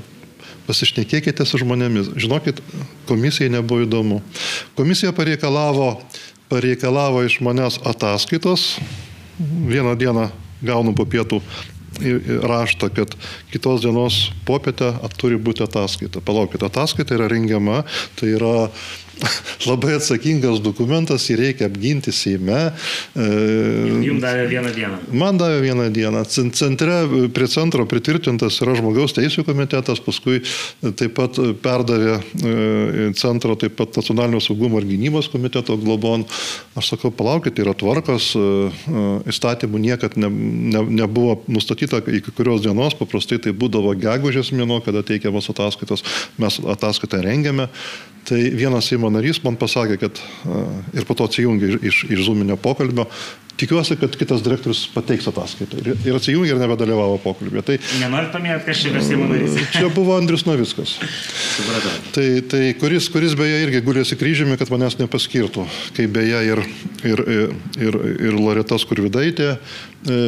B: Pasišnekėkite su žmonėmis. Žinokit, komisijai nebuvo įdomu. Komisija pareikalavo, pareikalavo iš manęs ataskaitos. Vieną dieną gaunu po pietų raštą, kad kitos dienos popietę turi būti ataskaita. Palaukit, ataskaita yra rengiama, tai yra labai atsakingas dokumentas, jį reikia apginti Seime.
A: E, Jums davė vieną dieną.
B: Man davė vieną dieną. Centre, prie centro pritvirtintas yra žmogaus teisų komitetas, paskui taip pat perdavė e, centro, taip pat nacionalinio saugumo ir gynybos komiteto globon. Aš sakau, palaukit, yra tvarkos, e, įstatymų niekad ne, ne, nebuvo nustatyta iki kurios dienos, paprastai tai būdavo gegužės mėno, kada teikiamas ataskaitos, mes ataskaitą rengiame. Tai vienas Seimo narys man pasakė, kad ir po to atsijungė iš, iš zoominio pokalbio, tikiuosi, kad kitas direktorius pateiks ataskaitą. Ir, ir atsijungė ir nebedalyvavo pokalbėje. Tai,
A: Nenorit paminėti, kas čia yra Seimo narys?
B: Čia buvo Andrius Novickas.
A: Supratau.
B: Tai, tai kuris, kuris beje irgi gulėsi kryžiumi, kad manęs nepaskirtų. Kaip beje ir, ir, ir, ir Loretas Kurvidaitė, e,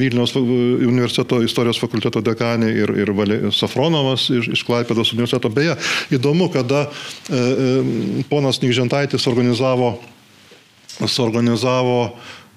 B: Vilniaus universiteto istorijos fakulteto dekanė ir, ir Safronovas iš, iš Klaipėdos universiteto. Beje, įdomu, kada e, e, ponas Nykžentaitis organizavo, suorganizavo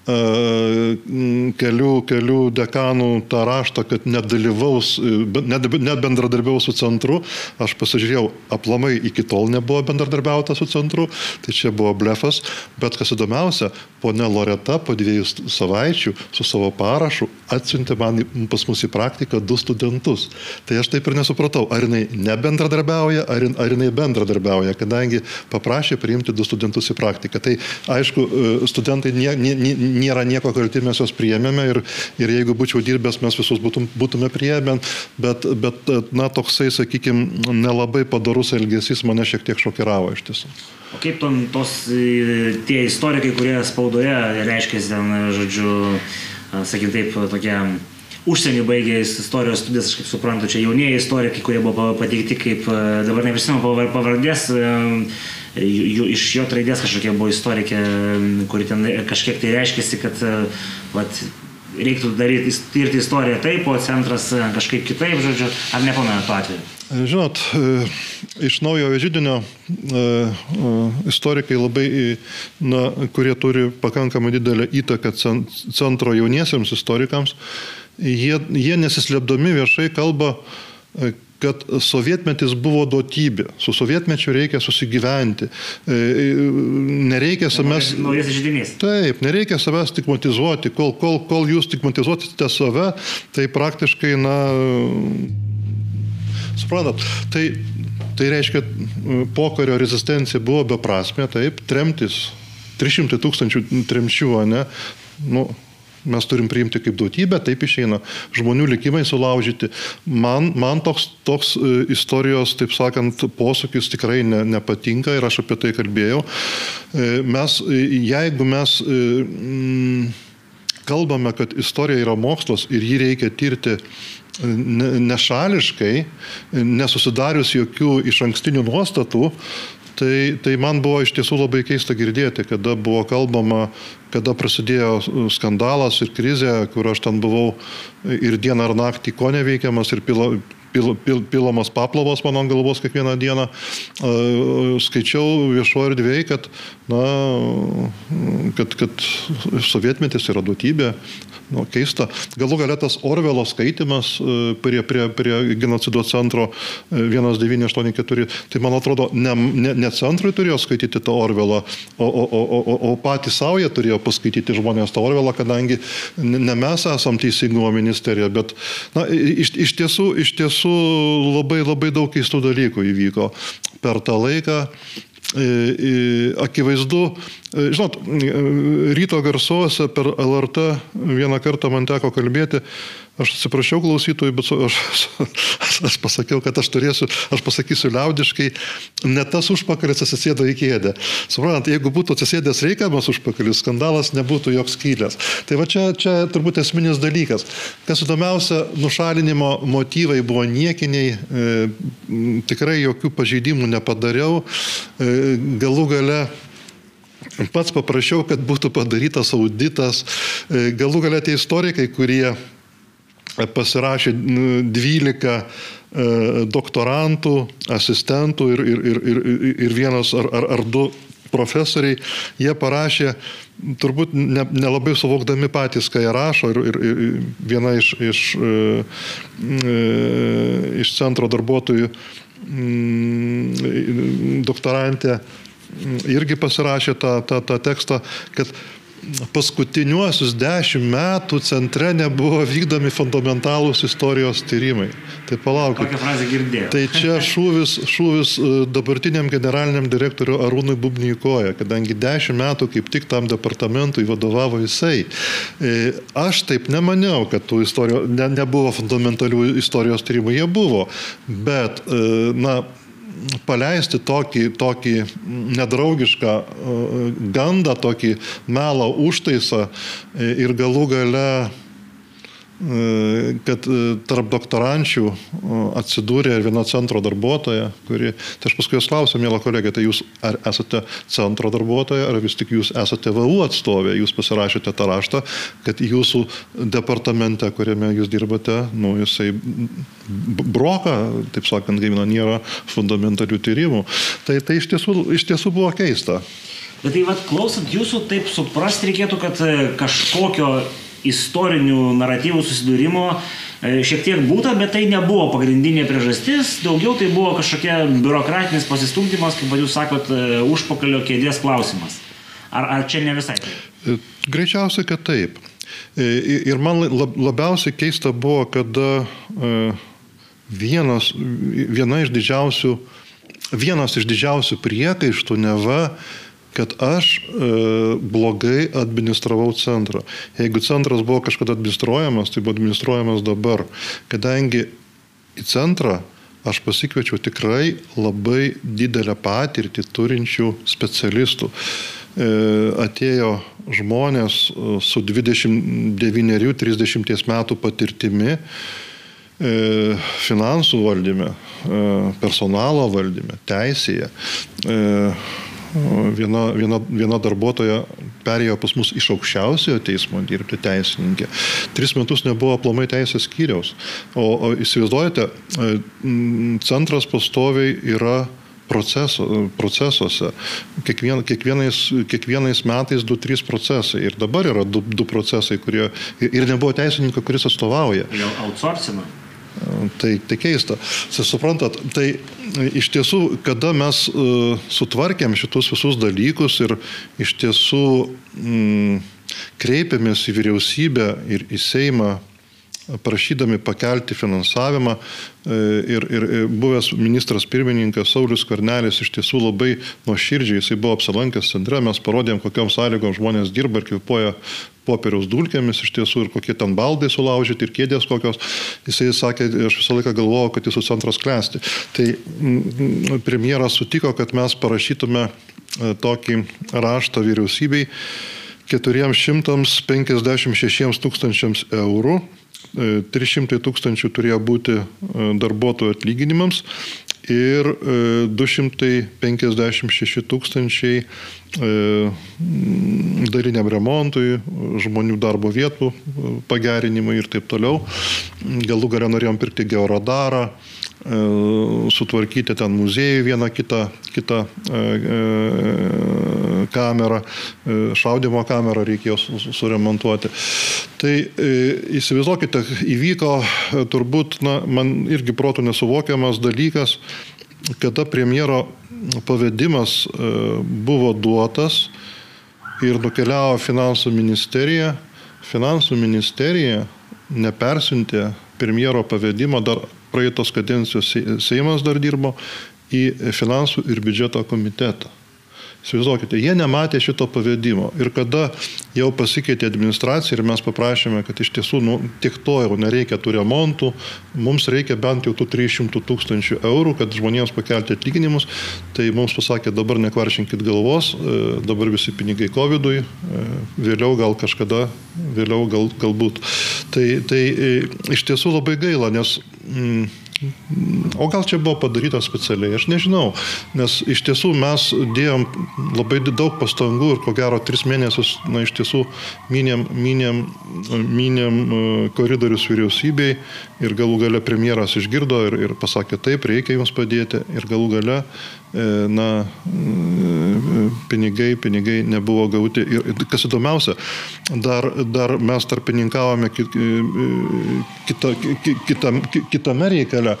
B: kelių, kelių dekanų tą raštą, kad nedalyvaus, net, net bendradarbiaus su centru. Aš pasižiūrėjau, aplamai iki tol nebuvo bendradarbiauta su centru, tai čia buvo blefas, bet kas įdomiausia, ponė Loreta po dviejų savaičių su savo parašu atsiuntė man pas mus į praktiką du studentus. Tai aš taip ir nesupratau, ar jinai nebendradarbiauja, ar, ar jinai bendradarbiauja, kadangi paprašė priimti du studentus į praktiką. Tai aišku, e, studentai nie, nie, nie, nėra nieko kalti, mes juos priėmėme ir, ir jeigu būčiau dirbęs, mes visus būtum, būtume priėmę, bet, bet, na, toksai, sakykime, nelabai padarus elgesys mane šiek tiek šokiravo iš tiesų.
A: O kaip ton, tos tie istorikai, kurie spaudoje reiškia ten, žodžiu, sakykim taip, tokie užsienį baigė istorijos studijas, aš kaip suprantu, čia jaunieji istorikai, kurie buvo pateikti kaip, dabar neprisimenu pavardės, iš jo raidės kažkokia buvo istorikė, kuri ten kažkiek tai reiškėsi, kad vat, reiktų daryti, tirti istoriją taip, o centras kažkaip kitaip, žodžiu, ar nepamenu to atveju?
B: Žinot, iš naujojo žydinio istorikai labai, na, kurie turi pakankamai didelę įtaką centro jauniesiams istorikams, jie, jie nesislėpdami viešai kalba, kad sovietmetis buvo duotybė, su sovietmečiu reikia susigyventi, e, e, nereikia savęs...
A: Naujas žydinys.
B: Taip, nereikia savęs stigmatizuoti, kol, kol, kol jūs stigmatizuosite save, tai praktiškai, na, suprantat, tai, tai reiškia, pokario rezistencija buvo beprasmė, taip, tremtis, 300 tūkstančių tremčių, ne, nu, mes turim priimti kaip duotybę, taip išeina žmonių likimai sulaužyti. Man, man toks, toks e, istorijos, taip sakant, posūkis tikrai ne, nepatinka ir aš apie tai kalbėjau. E, mes, e, jeigu mes mm, kalbame, kad istorija yra mokslas ir jį reikia tirti nešališkai, nesusidarius jokių iš ankstinių nuostatų, Tai, tai man buvo iš tiesų labai keista girdėti, kada buvo kalbama, kada prasidėjo skandalas ir krizė, kur aš ten buvau ir dieną ar naktį ko neveikiamas ir pilo, pil, pil, pilomas paplovas mano ant galvos kiekvieną dieną. Skaičiau viešo erdvėje, kad, na, kad, kad sovietmetis yra duotybė, nu, keista. Galų galę tas Orvelo skaitimas e, prie, prie, prie genocido centro 1984, e, tai man atrodo, ne, ne, ne centrui turėjo skaityti tą Orvelą, o, o, o, o, o patys savo jie turėjo paskaityti žmonės tą Orvelą, kadangi ne mes esam teisingumo ministerija, bet na, iš, iš, tiesų, iš tiesų labai labai daug keistų dalykų įvyko per tą laiką. Akivaizdu, žinot, ryto garsuose per LRT vieną kartą man teko kalbėti Aš atsiprašiau klausytojų, bet aš, aš, aš pasakiau, kad aš turėsiu, aš pasakysiu liaudiškai, ne tas užpakalis atsisėdo į kėdę. Suprantat, jeigu būtų atsisėdęs reikiamas užpakalis, skandalas nebūtų joks kylės. Tai va čia, čia turbūt esminis dalykas. Kas įdomiausia, nušalinimo motyvai buvo niekiniai, e, tikrai jokių pažeidimų nepadariau. E, galų gale pats paprašiau, kad būtų padarytas auditas. E, galų galia tie istorikai, kurie pasirašė 12 e, doktorantų, asistentų ir, ir, ir, ir vienas ar, ar, ar du profesoriai, jie parašė, turbūt nelabai ne suvokdami patys, ką jie rašo, ir, ir, ir viena iš, iš, e, e, iš centro darbuotojų doktorantė irgi pasirašė tą, tą, tą tekstą, kad paskutiniuosius dešimt metų centre nebuvo vykdomi fundamentalūs istorijos tyrimai. Tai palaukit.
A: Tokią frazę girdėjau.
B: Tai čia šūvis, šūvis e, dabartiniam generaliniam direktoriui Arūnui Bubniui koja, kadangi dešimt metų kaip tik tam departamentui vadovavo jisai. E, aš taip nemaniau, kad tų istorijų ne, nebuvo fundamentalių istorijos tyrimų, jie buvo. Bet, e, na, paleisti tokį, tokį nedraugišką e, gandą, tokį melą užtaisą ir galų gale E, kad e, tarp doktorančių atsidūrė viena centro darbuotoja, kuri, tai aš paskui jos klausiau, mėla kolegė, tai jūs ar esate centro darbuotoja, ar vis tik jūs esate VU atstovė, jūs pasirašėte tą raštą, kad jūsų departamente, kuriame jūs dirbate, nu, jisai broka, taip sakant, gaimina, nėra fundamentalių tyrimų. Tai, tai iš, tiesų, iš tiesų buvo keista.
A: Bet tai vad klausant jūsų, taip suprasti reikėtų, kad e, kažkokio istorinių naratyvų susidūrimo e, šiek tiek būta, bet tai nebuvo pagrindinė priežastis, daugiau tai buvo kažkokia biurokratinis pasistumdymas, kaip jūs sakot, e, užpakalio kėdės klausimas. Ar, ar čia ne visai taip?
B: E, greičiausiai, kad taip. Ir man labiausiai keista buvo, kada vienas, viena iš didžiausių, vienas iš didžiausių priekaištų neva kad aš e, blogai administravau centrą. Jeigu centras buvo kažkada administruojamas, tai buvo administruojamas dabar. Kadangi į centrą aš pasikviečiau tikrai labai didelę patirtį turinčių specialistų. E, atėjo žmonės e, su 29-30 metų patirtimi E, finansų valdyme, e, personalo valdyme, teisėje. E, viena, viena, viena darbuotoja perėjo pas mus iš aukščiausiojo teismo dirbti teisininkė. Tris metus nebuvo aplamai teisės skyriaus. O, o įsivaizduojate, centras pastoviai yra proceso, procesuose. Kiekvien, kiekvienais, kiekvienais metais 2-3 procesai. Ir dabar yra 2 procesai, kurie... Ir nebuvo teisininko, kuris atstovauja.
A: Jau outsourcino.
B: Tai, tai keista. Suprantat, tai iš tiesų, kada mes uh, sutvarkėm šitus visus dalykus ir iš tiesų mm, kreipėmės į vyriausybę ir į Seimą prašydami pakelti finansavimą e, ir, ir buvęs ministras pirmininkas Saulis Karnelis iš tiesų labai nuoširdžiai, jisai buvo apsilankęs centre, mes parodėm, kokiam sąlygom žmonės dirba ir kvepuoja popieriaus dulkėmis iš tiesų ir kokie ten baldai sulaužyti ir kėdės kokios. Jisai sakė, aš visą laiką galvojau, kad jūsų centras klesti. Tai premjeras sutiko, kad mes parašytume e, tokį raštą vyriausybei 456 tūkstančiams eurų 300 e, tūkstančių turėjo būti e, darbuotojų atlyginimams ir 256 tūkstančiai dariniam remontui, žmonių darbo vietų pagerinimui ir taip toliau. Galų galę norėjom pirkti georadarą, e, sutvarkyti ten muziejų vieną kitą, kitą e, e, kamerą, šaudimo kamerą reikėjo suremontuoti. Tai įsivaizduokite, įvyko turbūt, na, man irgi protų nesuvokiamas dalykas, kada premjero pavedimas buvo duotas, ir nukeliavo finansų ministerija. Finansų ministerija nepersiuntė premjero pavedimo, dar praeitos kadencijos Seimas dar dirbo, į finansų ir biudžeto komitetą. Įsivaizduokite, jie nematė šito pavedimo. Ir kada jau pasikeitė administracija ir mes paprašėme, kad iš tiesų nu, tik to jau nereikia tų remontų, mums reikia bent jau tų 300 tūkstančių eurų, kad žmonėms pakelti atlyginimus, tai mums pasakė, dabar nekvaršinkit galvos, e, dabar visi pinigai COVID-ui, e, vėliau gal kažkada, vėliau gal, galbūt. Tai, tai e, iš tiesų labai gaila, nes... Mm, O gal čia buvo padaryta specialiai, aš nežinau, nes iš tiesų mes dėjom labai daug pastangų ir ko gero tris mėnesius, na iš tiesų minėm, minėm, minėm e, koridorius vyriausybei ir galų gale premjeras išgirdo ir, ir pasakė taip, reikia jums padėti ir galų gale na, e, pinigai, pinigai nebuvo gauti. Ir kas įdomiausia, dar, dar mes tarpininkavome kit, e, kita, kita, kitame reikale.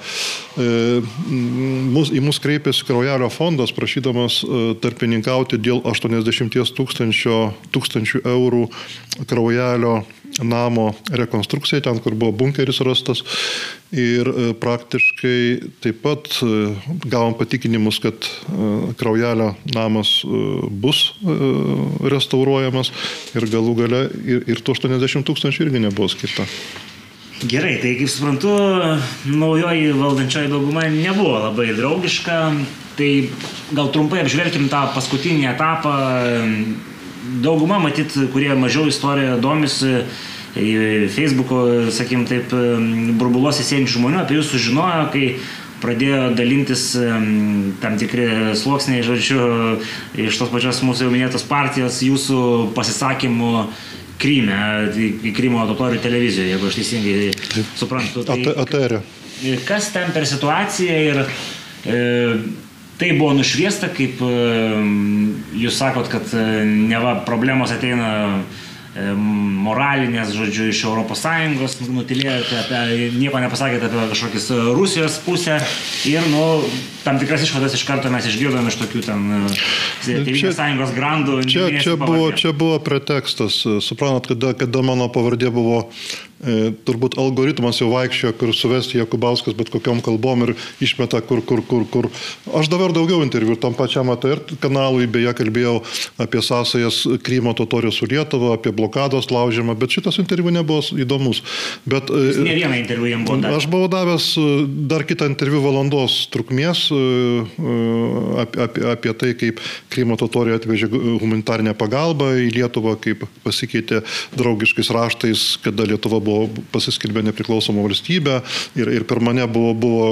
B: Mus, į mus kreipėsi Kraujelio fondas, prašydamas tarpininkauti dėl 80 tūkstančių, tūkstančių eurų Kraujelio namo rekonstrukcijai, ten, kur buvo bunkeris rastas. Ir e, praktiškai taip pat e, gavom patikinimus, kad e, kraujelio namas bus restauruojamas ir galų gale ir, ir tų 80 tūkstančių irgi nebuvo skirta.
A: Gerai, tai kaip suprantu, naujoji valdančioji dauguma nebuvo labai draugiška. Tai gal trumpai apžvelgim tą paskutinį etapą dauguma, matyt, kurie mažiau istoriją domisi, Facebook'o, sakim, taip, burbuluose sėdinčių žmonių apie jūs sužinojo, kai pradėjo dalintis tam tikri sluoksniai, žodžiu, iš tos pačios mūsų jau minėtos partijos jūsų pasisakymų Kryme, į Krymo totorių televizijoje, jeigu aš teisingai suprantu.
B: Tai, Aterio.
A: Kas ten per situaciją ir e, tai buvo nušviesta, kaip e, jūs sakot, kad e, neva problemos ateina moralinės, žodžiu, iš ES, nutilėjote apie, nieko nepasakėte apie kažkokius e, Rusijos pusę. Ir, nu, tam tikras išvadas iš karto mes išgirdome iš tokių ten e, Tėvynės sąjungos grandų.
B: Čia, čia, buvo, čia buvo pretekstas, suprantat, kada, kada mano pavardė buvo e, turbūt algoritmas jau vaikščiojo, kur suvesti Jakubauskas bet kokiam kalbom ir išmeta kur, kur, kur, kur. Aš dabar daugiau interviu tam pačiam ATR kanalui, beje, kalbėjau apie sąsajas Krymo totorių su Lietuva, apie blokados laužimą, bet šitas interviu nebuvo įdomus. Bet,
A: Jūs ne vieną interviu jam buvo davęs.
B: Aš buvau davęs e, dar kitą interviu valandos trukmės e, apie, apie, apie tai, kaip Krymo totoriai atvežė humanitarinę pagalbą į Lietuvą, kaip pasikeitė draugiškais raštais, kada Lietuva buvo pasiskelbė nepriklausomą valstybę ir, ir per mane buvo, buvo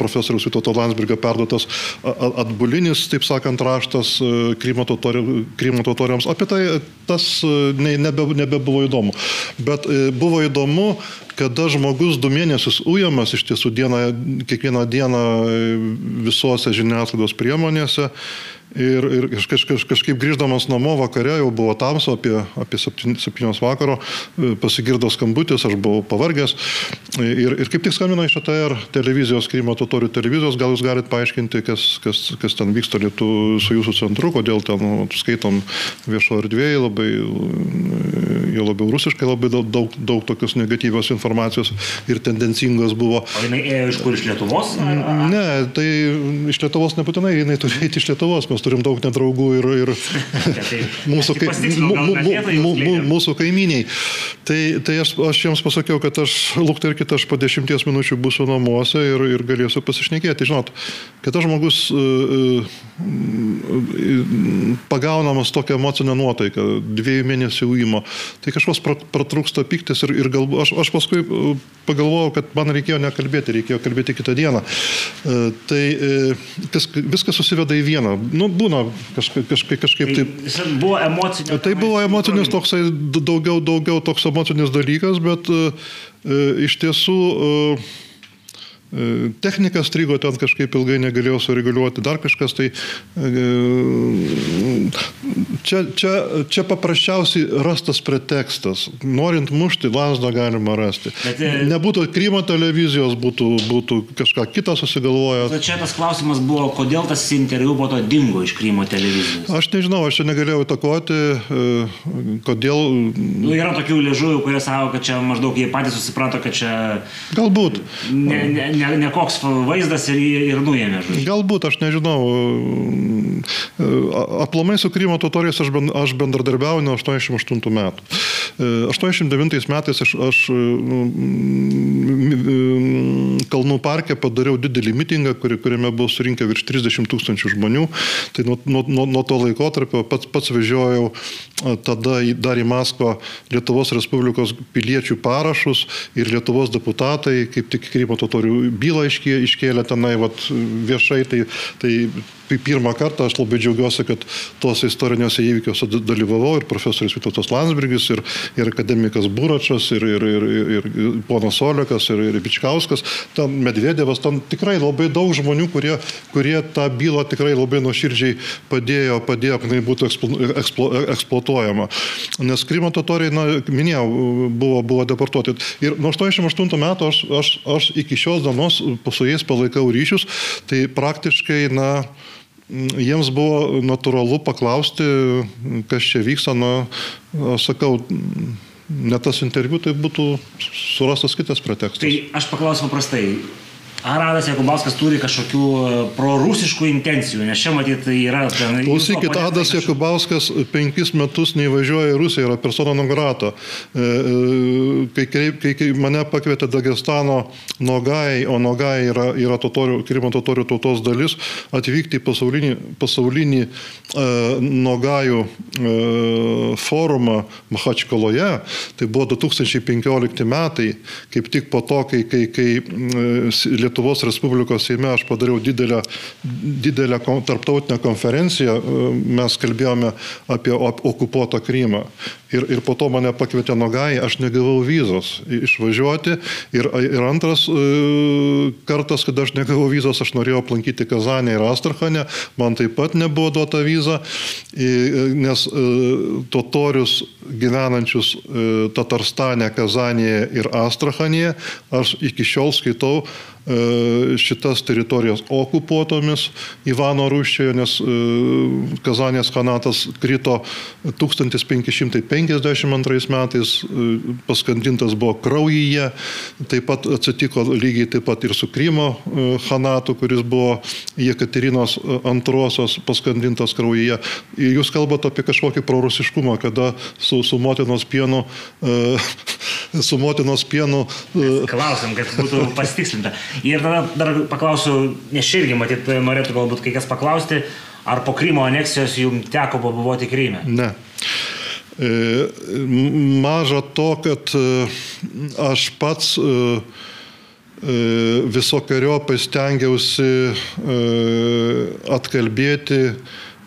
B: profesoriaus Vitoto Landsbergio perduotas atbulinis, taip sakant, raštas e, Krymo, totori, Krymo totoriams. Apie tai tas ne, nebe, nebebuvo įdomu. Bet buvo įdomu, kada žmogus du mėnesius ujamas iš tiesų dieną, kiekvieną dieną visose žiniasklaidos priemonėse Ir, ir kaž, kaž, kažkaip grįždamas namo vakare, jau buvo tamsu, apie, apie 7 vakaro, e, pasigirdo skambutis, aš buvau pavargęs. Ir, ir kaip tik skambino iš ATR televizijos, Krymo totorių televizijos, gal jūs galite paaiškinti, kas, kas, kas ten vyksta lietu su jūsų centru, kodėl ten nu, skaitom viešo erdvėje, labai, jo labiau rusiškai, labai daug, daug, daug tokios negatyvios informacijos ir tendencingos buvo.
A: O jinai ėjo iš kur, iš Lietuvos?
B: Ar? Ne, tai iš Lietuvos nebūtinai, jinai turi eiti iš Lietuvos, mes turim daug nedraugų ir, ir mūsų, kai, mūsų kaiminiai. Tai, tai aš, aš jiems pasakiau, kad aš lukterkit, aš po dešimties minučių būsiu namuose ir, ir galėsiu pasišnekėti. Žinot, kad tas žmogus uh, uh, pagaunamas tokią emocinę nuotaiką, dviejų mėnesių įmo, tai kažkas pratrūksta piktis ir, ir galbūt aš, aš paskui pagalvojau, kad man reikėjo nekalbėti, reikėjo kalbėti kitą dieną. Uh, tai kas, viskas susiveda į vieną. Nu, būna kažkaip, kažkaip, kažkaip
A: tai taip. Tai buvo emocinis.
B: Tai buvo emocinis toksai, daugiau, daugiau toks emocinis dalykas, bet e, iš tiesų e, E, technika strigo ten kažkaip ilgai negalėjau sureguliuoti, dar kažkas tai. E, čia, čia, čia paprasčiausiai rastas pretekstas. Norint mušti, lasdą galima rasti. Bet, e, Nebūtų Krymo televizijos, būtų, būtų kažką kitą susigalvoję.
A: Bet čia tas klausimas buvo, kodėl tas interviu po to dingo iš Krymo televizijos?
B: Aš nežinau, aš čia negalėjau įtakoti, kodėl.
A: Nu, yra tokių liežuvių, kurie savo, kad čia maždaug jie patys susiprato, kad čia...
B: Galbūt.
A: Ne, ne, ne ne, ne koks vaizdas ir, ir nuėmė. Žodžiu.
B: Galbūt, aš nežinau. Aplamai su Krymo totoriais aš, ben, aš bendradarbiauju nuo 88 metų. 89 e, metais aš, aš Kalnų parke padariau didelį mitingą, kuri, kuriame buvo surinkę virš 30 tūkstančių žmonių. Tai nuo, nuo, nuo to laikotarpio pats, pats vežiojau tada dar į Maskvą Lietuvos Respublikos piliečių parašus ir Lietuvos deputatai, kaip tik Krymo totorių bylą iškėlė tenai vat, viešai, tai, tai pirmą kartą aš labai džiaugiuosi, kad tuose istoriniuose įvykiuose dalyvavau ir profesorius Vytautas Landsbergis, ir, ir akademikas Buračas, ir, ir, ir, ir, ir ponas Olekas, ir, ir Bičkauskas, ten Medvedevas, ten tikrai labai daug žmonių, kurie, kurie tą bylą tikrai labai nuoširdžiai padėjo, padėjo, kad jinai būtų eksplo, eksplo, eksploatuojama. Nes Krymo totoriai, na, minėjau, buvo, buvo deportuoti. Ir nuo 88 metų aš, aš, aš iki šios dienos su jais palaikau ryšius, tai praktiškai, na, jiems buvo natūralu paklausti, kas čia vyksta, na, sakau, ne tas interviu, tai būtų surastas kitas pretekstas.
A: Tai aš paklausiu paprastai, Ar Adas Jakubauskas turi kažkokių e, prorusiškų intencijų, nes čia matyt tai yra...
B: Klausykit, Adas kažkokiu... Jakubauskas penkis metus neįvažiuoja į Rusiją, yra persona non grata. E, e, kai, kai, kai, mane pakvietė Dagestano Nogai, o Nogai yra, yra totorių, Krymo totorių tautos dalis, atvykti į pasaulinį, pasaulinį e, Nogajų e, forumą Mahačkaloje, tai buvo 2015 metai, kaip tik po to, kai, kai, kai e, Lietuvos Respublikos Seime aš padariau didelę, didelę tarptautinę konferenciją, mes kalbėjome apie okupuotą Krymą. Ir, ir po to mane pakvietė Nogai, aš negavau vizos išvažiuoti. Ir, ir antras e, kartas, kada aš negavau vizos, aš norėjau aplankyti Kazanę ir Astrachanę, man taip pat nebuvo duota viza, nes e, totorius gyvenančius e, Tatarstane, Kazanėje ir Astrachanėje aš iki šiol skaitau šitas teritorijas okupuotomis Ivano Rūščioje, nes Kazanės kanatas krito 1552 metais, paskandintas buvo kraujyje, taip pat atsitiko lygiai taip pat ir su Krymo Hanatu, kuris buvo Jekaterinos antrosios paskandintas kraujyje. Jūs kalbate apie kažkokį prorusiškumą, kada su, su motinos pienu su motinos pienu.
A: Klausim, kad būtų pasitikslinta. Ir tada dar paklausiu, nes irgi matyt norėtų galbūt kai kas paklausti, ar po Krymo aneksijos jums teko pabuvoti Kryme?
B: Ne. E, maža to, kad e, aš pats e, visokiojopai stengiausi atkalbėti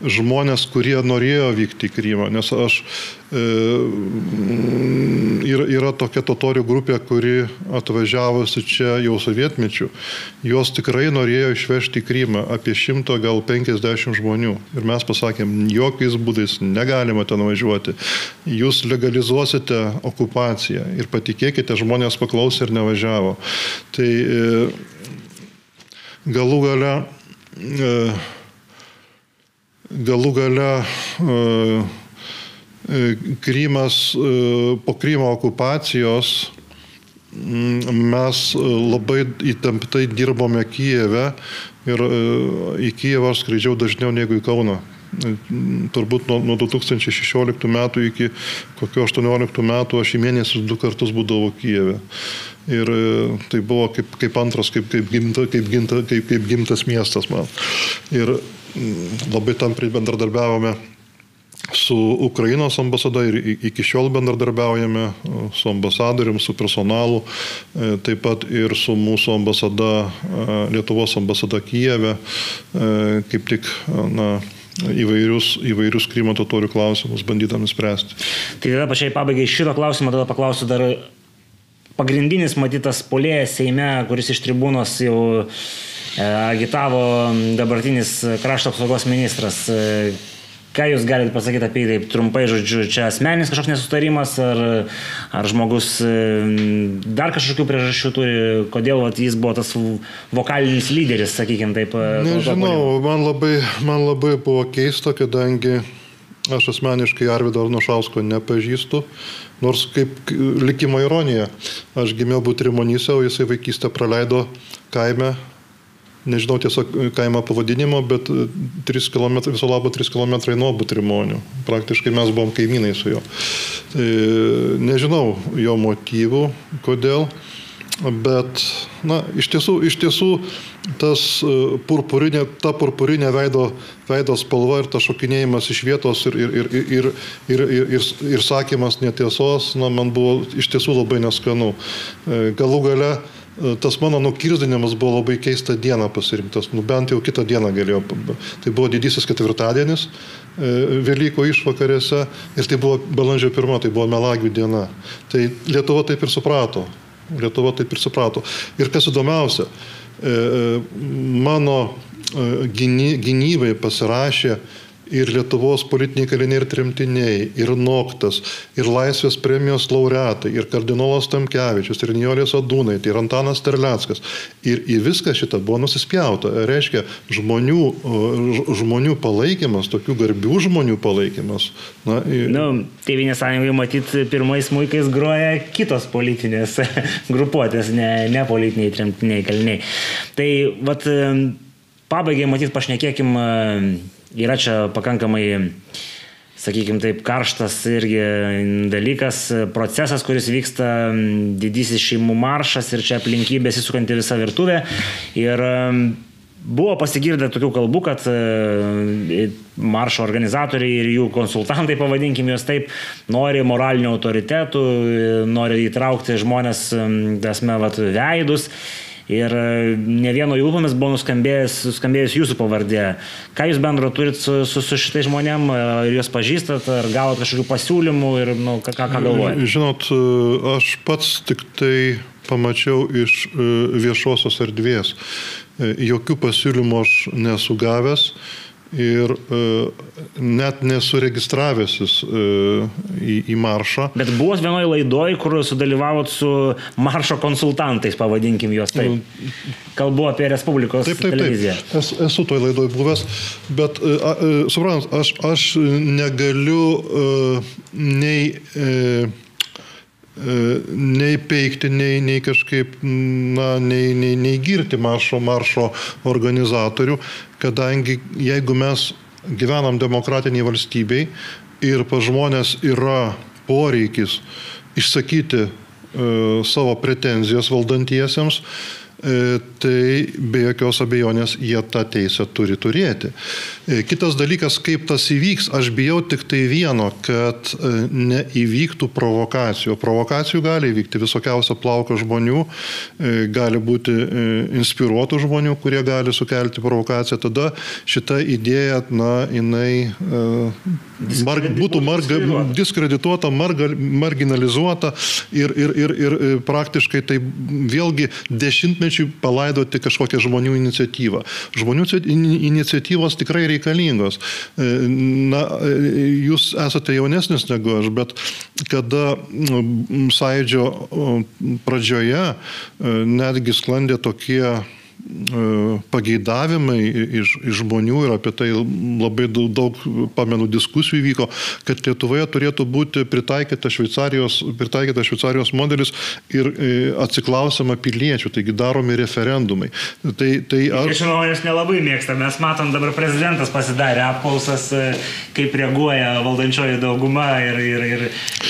B: žmonės, kurie norėjo vykti į Krymą, nes aš e, yra, yra tokia totorių grupė, kuri atvažiavusi čia jau sovietmečių, jos tikrai norėjo išvežti į Krymą apie 100 gal 50 žmonių. Ir mes pasakėm, jokiais būdais negalima ten važiuoti. Jūs legalizuosite okupaciją ir patikėkite, žmonės paklausė ir nevažiavo. Tai e, galų gale e, galų gale e, e, Krymas, e, po Krymo okupacijos mes labai įtemptai dirbome Kijeve ir į Kijevą aš skraidžiau dažniau negu į Kauną. Turbūt nuo, nuo 2016 metų iki kokio 18 metų aš į mėnesį du kartus būdavau Kijeve. Ir tai buvo kaip, kaip antras, kaip, kaip, gimta, kaip, gimta, kaip, kaip gimtas miestas man. Ir labai tampriai bendradarbiavome su Ukrainos ambasada ir iki šiol bendradarbiaujame su ambasadorium, su personalu, e, taip pat ir su mūsų ambasada, e, Lietuvos ambasada Kijeve, e, kaip tik na, įvairius, įvairius Krymo totorių klausimus bandydami spręsti.
A: Tai tada pačiai pabaigai šito klausimo, tada paklausiu dar pagrindinis matytas polėjas Seime, kuris iš tribūnos jau agitavo dabartinis krašto apsaugos ministras. E, ką Jūs galite pasakyti apie tai, trumpai, žodžiu, čia asmeninis kažkoks nesutarimas, ar, ar žmogus e, dar kažkokių priežasčių turi, kodėl vat, jis buvo tas vokalinis lyderis, sakykime taip.
B: Nežinau, man labai, man labai buvo keista, kadangi aš asmeniškai Arvido Arnušausko nepažįstu, nors kaip likimo ironija, aš gimiau Butrimonyse, o jisai vaikystę praleido kaime nežinau tiesiog kaimo pavadinimo, bet 3 km, viso labo 3 km nuo Butrimonių. Praktiškai mes buvom kaimynai su juo. Tai nežinau jo motyvų, kodėl, bet, na, iš tiesų, iš tiesų tas e, purpurinė, ta purpurinė veido, veido spalva ir tas šokinėjimas iš vietos ir, ir, ir, ir, ir, ir, ir, ir sakymas netiesos, na, man buvo iš tiesų labai neskanu. E, galų gale, tas mano nukirzdinimas buvo labai keista diena pasirinktas, nu bent jau kitą dieną galėjau. Tai buvo didysis ketvirtadienis e, Velyko išvakarėse ir tai buvo balandžio pirma, tai buvo melagių diena. Tai Lietuva taip ir suprato. Lietuva taip ir suprato. Ir kas įdomiausia, e, e, mano gynybai pasirašė ir Lietuvos politiniai kaliniai ir tremtiniai, ir Noktas, ir Laisvės premijos laureatai, ir kardinolas Tamkevičius, ir Nijolės Adūnai, ir Antanas Terleckas. Ir į viską šitą buvo nusispjauta. Reiškia, žmonių, žmonių palaikymas, tokių garbių žmonių palaikymas.
A: Na, ir... nu, Tėvinės sąjungai matyti pirmais muikais groja kitos politinės grupuotės, ne, ne politiniai tremtiniai kaliniai. Tai, vat, pabaigai matyti pašnekėkim yra čia pakankamai, sakykime taip, karštas irgi dalykas, procesas, kuris vyksta, didysis šeimų maršas ir čia aplinkybės įsukanti visą virtuvę. Ir Buvo pasigirdę tokių kalbų, kad maršo organizatoriai ir jų konsultantai, pavadinkim juos taip, nori moralinių autoritetų, nori įtraukti žmonės, tasme, vat, veidus. Ir e, ne vieno jų lūpomis buvo nuskambėjus jūsų pavardė. Ką jūs bendro turit su, su, su šitais žmonėm, ar juos pažįstat, ar gavot kažkokių pasiūlymų ir nu, ką, ką galvojate?
B: Žinot, e, aš pats tik tai pamačiau iš e, viešosios erdvės. Jokių pasiūlymų aš nesu gavęs ir e, net nesuregistravęsis e, į, į maršą.
A: Bet buvo vienoje laidoje, kur sudalyvavot su maršo konsultantais, pavadinkim juos taip. Kalbu apie Respublikos
B: taip, taip,
A: televiziją.
B: Taip. Es, esu toje laidoje buvęs, bet, e, suprantat, aš, aš negaliu nei uh, nei peikti, nei, nei kažkaip, na, nei, nei, nei girti maršo, maršo organizatorių, kadangi jeigu mes gyvenam demokratiniai valstybei ir pa žmonės yra poreikis išsakyti e, savo pretenzijas valdantiesiems, E, tai be jokios abejonės jie tą teisę turi turėti. E, kitas dalykas, kaip tas įvyks, aš bijau tik tai vieno, kad e, neįvyktų provokacijų. Provokacijų gali įvykti visokiausio plauko žmonių, gali būti inspiruotų žmonių, kurie gali sukelti provokaciją. Tada šita idėja, na, jinai mar, būtų marga, diskredituota, marga, marginalizuota ir, ir, ir, ir praktiškai tai vėlgi dešimtmetį dešimtmečiui palaidoti kažkokią žmonių iniciatyvą. Žmonių iniciatyvos tikrai reikalingos. E, na, e, jūs esate jaunesnis negu aš, bet kada sąidžio pradžioje e, netgi sklandė tokie pageidavimai iš, iš žmonių ir apie tai labai daug, pamenų diskusijų vyko, kad Lietuvoje turėtų būti pritaikytas Šveicarijos, pritaikyta Šveicarijos modelis ir e, atsiklausama piliečių, taigi daromi referendumai. Tai, tai
A: ar... Žinau, aš nelabai mėgstu, mes matom dabar prezidentas pasidarė apklausas, e, kaip reaguoja valdančioji dauguma ir... ir, ir...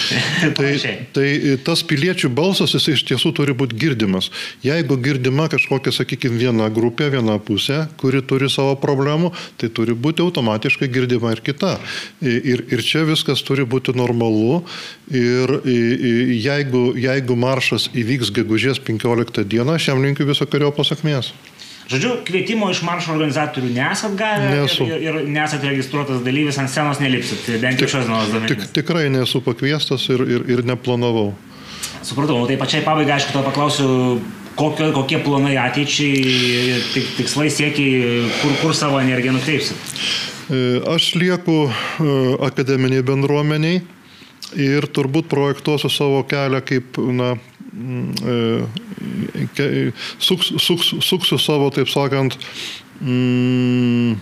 B: tai, tai tas piliečių balsas jis iš tiesų turi būti girdimas. Jeigu girdima kažkokia, sakykime, viena grupė, viena pusė, kuri turi savo problemų, tai turi būti automatiškai girdima ir kita. Ir, ir čia viskas turi būti normalu. Ir jeigu, jeigu maršas įvyks gegužės 15 dieną, aš jam linkiu visokiojo pasakmės.
A: Žodžiu, kvietimo iš maršo organizatorių nesat gavę
B: nesu.
A: ir, ir nesat registruotas dalyvis, ant scenos nelipsit, bent jau šios dienos duomenys.
B: Tik, tikrai nesu pakviestas ir, ir, ir neplanavau.
A: Supratau, tai pačiai pabaigai, aišku, to paklausiu, kokio, kokie planai ateičiai, tik, tikslai siekiai, kur, kur savo energiją nukreipsit?
B: E, aš lieku e, akademiniai bendruomeniai ir turbūt projektuosiu savo kelią kaip, na, e, suks, suks, suksiu savo, taip sakant, mm,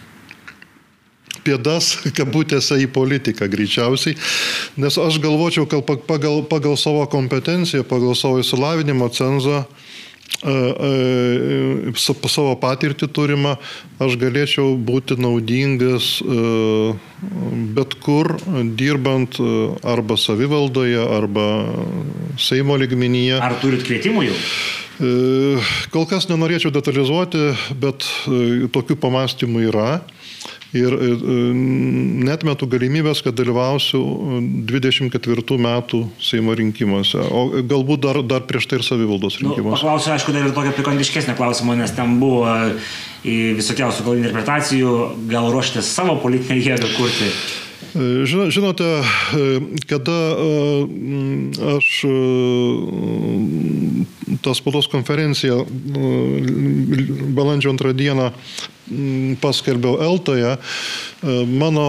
B: pėdas, kabutėse, į politiką greičiausiai. Nes aš galvočiau, kad pagal, pagal savo kompetenciją, pagal savo įsilavinimo cenzą, savo patirtį turimą, aš galėčiau būti naudingas bet kur, dirbant arba savivaldoje, arba Seimo ligmenyje.
A: Ar turit kvietimų jau?
B: Kol kas nenorėčiau detalizuoti, bet tokių pamastymų yra ir e, netmetu galimybės, kad dalyvausiu 24 metų Seimo rinkimuose, o galbūt dar, dar prieš tai ir savivaldos nu, rinkimuose. Nu,
A: paklausiu, aišku, dar ir tokio pikantiškesnio klausimo, nes ten buvo visokiausių gal interpretacijų, gal ruoštės savo politinę jėgą kurti.
B: Žinote, kada aš tą spaudos konferenciją balandžio antrą dieną paskelbiau Eltoje, mano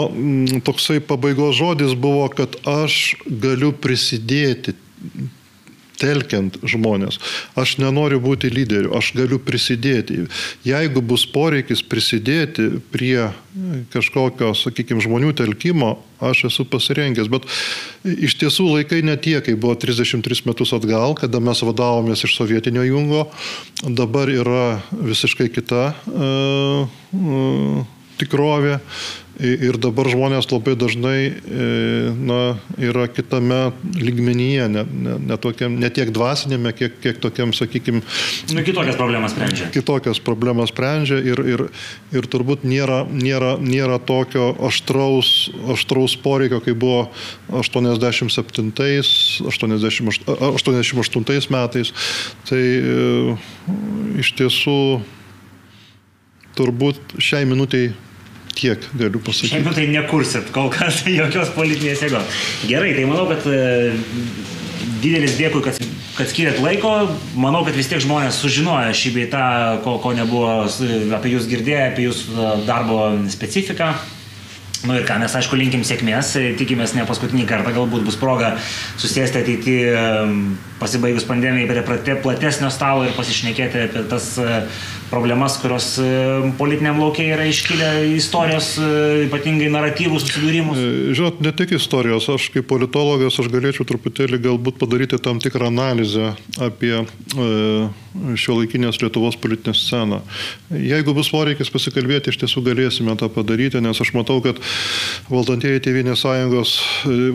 B: toksai pabaigos žodis buvo, kad aš galiu prisidėti telkiant žmonės. Aš nenoriu būti lyderiu, aš galiu prisidėti. Jeigu bus poreikis prisidėti prie kažkokio, sakykime, žmonių telkimo, aš esu pasirengęs. Bet iš tiesų laikai ne tie, kai buvo 33 metus atgal, kada mes vadovomės iš sovietinio jungo, dabar yra visiškai kita uh, uh, tikrovė. Ir dabar žmonės labai dažnai e, na, yra kitame lygmenyje, ne, ne, ne, tokiam, ne tiek dvasinėme, kiek, kiek tokiam, sakykime.
A: Nu, kitokias problemas sprendžia.
B: Kitokias problemas sprendžia ir, ir, ir turbūt nėra, nėra, nėra tokio aštraus, aštraus poreikio, kai buvo 87, 88, 88 metais. Tai e, iš tiesų turbūt šiai minutiai Tiek galiu pasakyti.
A: Šiandien tai nekursit kol kas jokios politinės jėgos. Gerai, tai manau, kad e, didelis dėkui, kad kad skiriat laiko. Manau, kad vis tiek žmonės sužinojo šį beitą, ko, ko nebuvo apie jūs girdėję, apie jūsų darbo specifiką. Nu ir ką, mes aišku linkim sėkmės, tikimės ne paskutinį kartą, galbūt bus proga susėsti ateityje pasibaigus pandemijai prie platesnio stalo ir pasišnekėti apie tas e, problemas, kurios e, politiniam laukiai yra iškilę istorijos, e, ypatingai naratyvų susidūrimus.
B: Žinot, ne tik istorijos, aš kaip politologas aš galėčiau truputėlį galbūt padaryti tam tikrą analizę apie šio laikinės Lietuvos politinę sceną. Jeigu bus poreikis pasikalbėti, iš tiesų galėsime tą padaryti, nes aš matau, kad valdantieji Tėvinės sąjungos,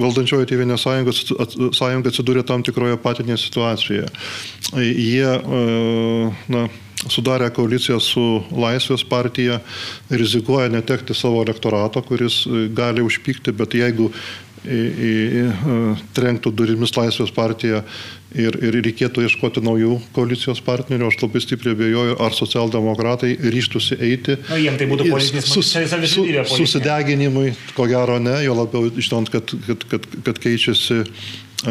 B: valdančioji Tėvinės sąjungos, sąjunga atsidūrė tam tikroje patinėje situacija. Jie e, na, sudarę koaliciją su Laisvės partija, rizikuoja netekti savo elektorato, kuris e, gali užpykti, bet jeigu į, į, e, trenktų durimis Laisvės partija ir, ir reikėtų ieškoti naujų koalicijos partnerių, aš labai stipriai abejoju, ar socialdemokratai ryštųsi eiti.
A: Na, jiems tai būtų politinis sus, su,
B: susideginimui, ko gero ne, jo labiau žinant, kad, kad, kad, kad keičiasi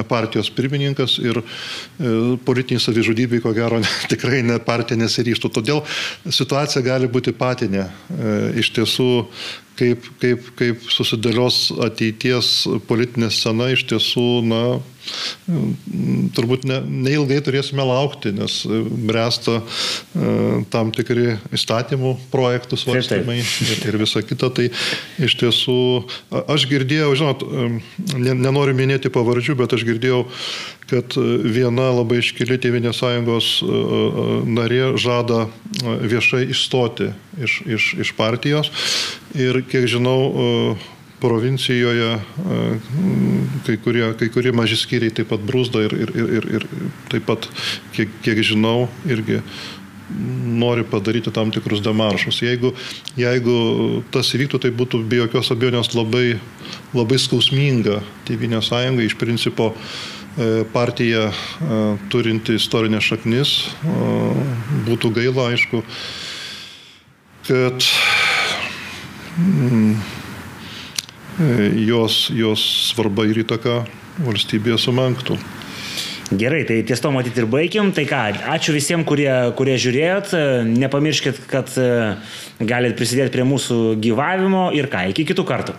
B: partijos pirmininkas ir e, politiniai savižudybei, ko gero, tikrai ne partija nesiryštų. Todėl situacija gali būti patinė. E, iš tiesų, kaip, kaip, kaip susidėlios ateities politinė scena, iš tiesų, na, turbūt ne, neilgai turėsime laukti, nes bręsta e, tam tikri įstatymų projektų svarstymai ir, ir visa kita. Tai iš tiesų, aš girdėjau, žinot, ne, nenoriu minėti pavardžių, bet aš girdėjau, kad viena labai iškili Tėvinės sąjungos e, e, narė žada viešai išstoti iš, iš, iš partijos. Ir kiek žinau, provincijoje kai kurie, kai kurie maži skyriai taip pat brūzda ir, ir, ir, ir taip pat, kiek, kiek žinau, irgi nori padaryti tam tikrus demaršus. Jeigu, jeigu tas įvyktų, tai būtų be jokios abejonės labai, labai skausminga Tevinė sąjunga. Iš principo e, partija e, turinti istorinės šaknis. Būtų gaila, aišku, kad mm, jos, jos svarba ir įtaka valstybėje sumanktų.
A: Gerai, tai ties to matyti ir baigiam. Tai ką, ačiū visiems, kurie, kurie žiūrėjot. Nepamirškit, kad e, galite prisidėti prie mūsų gyvavimo ir ką, iki kitų kartų.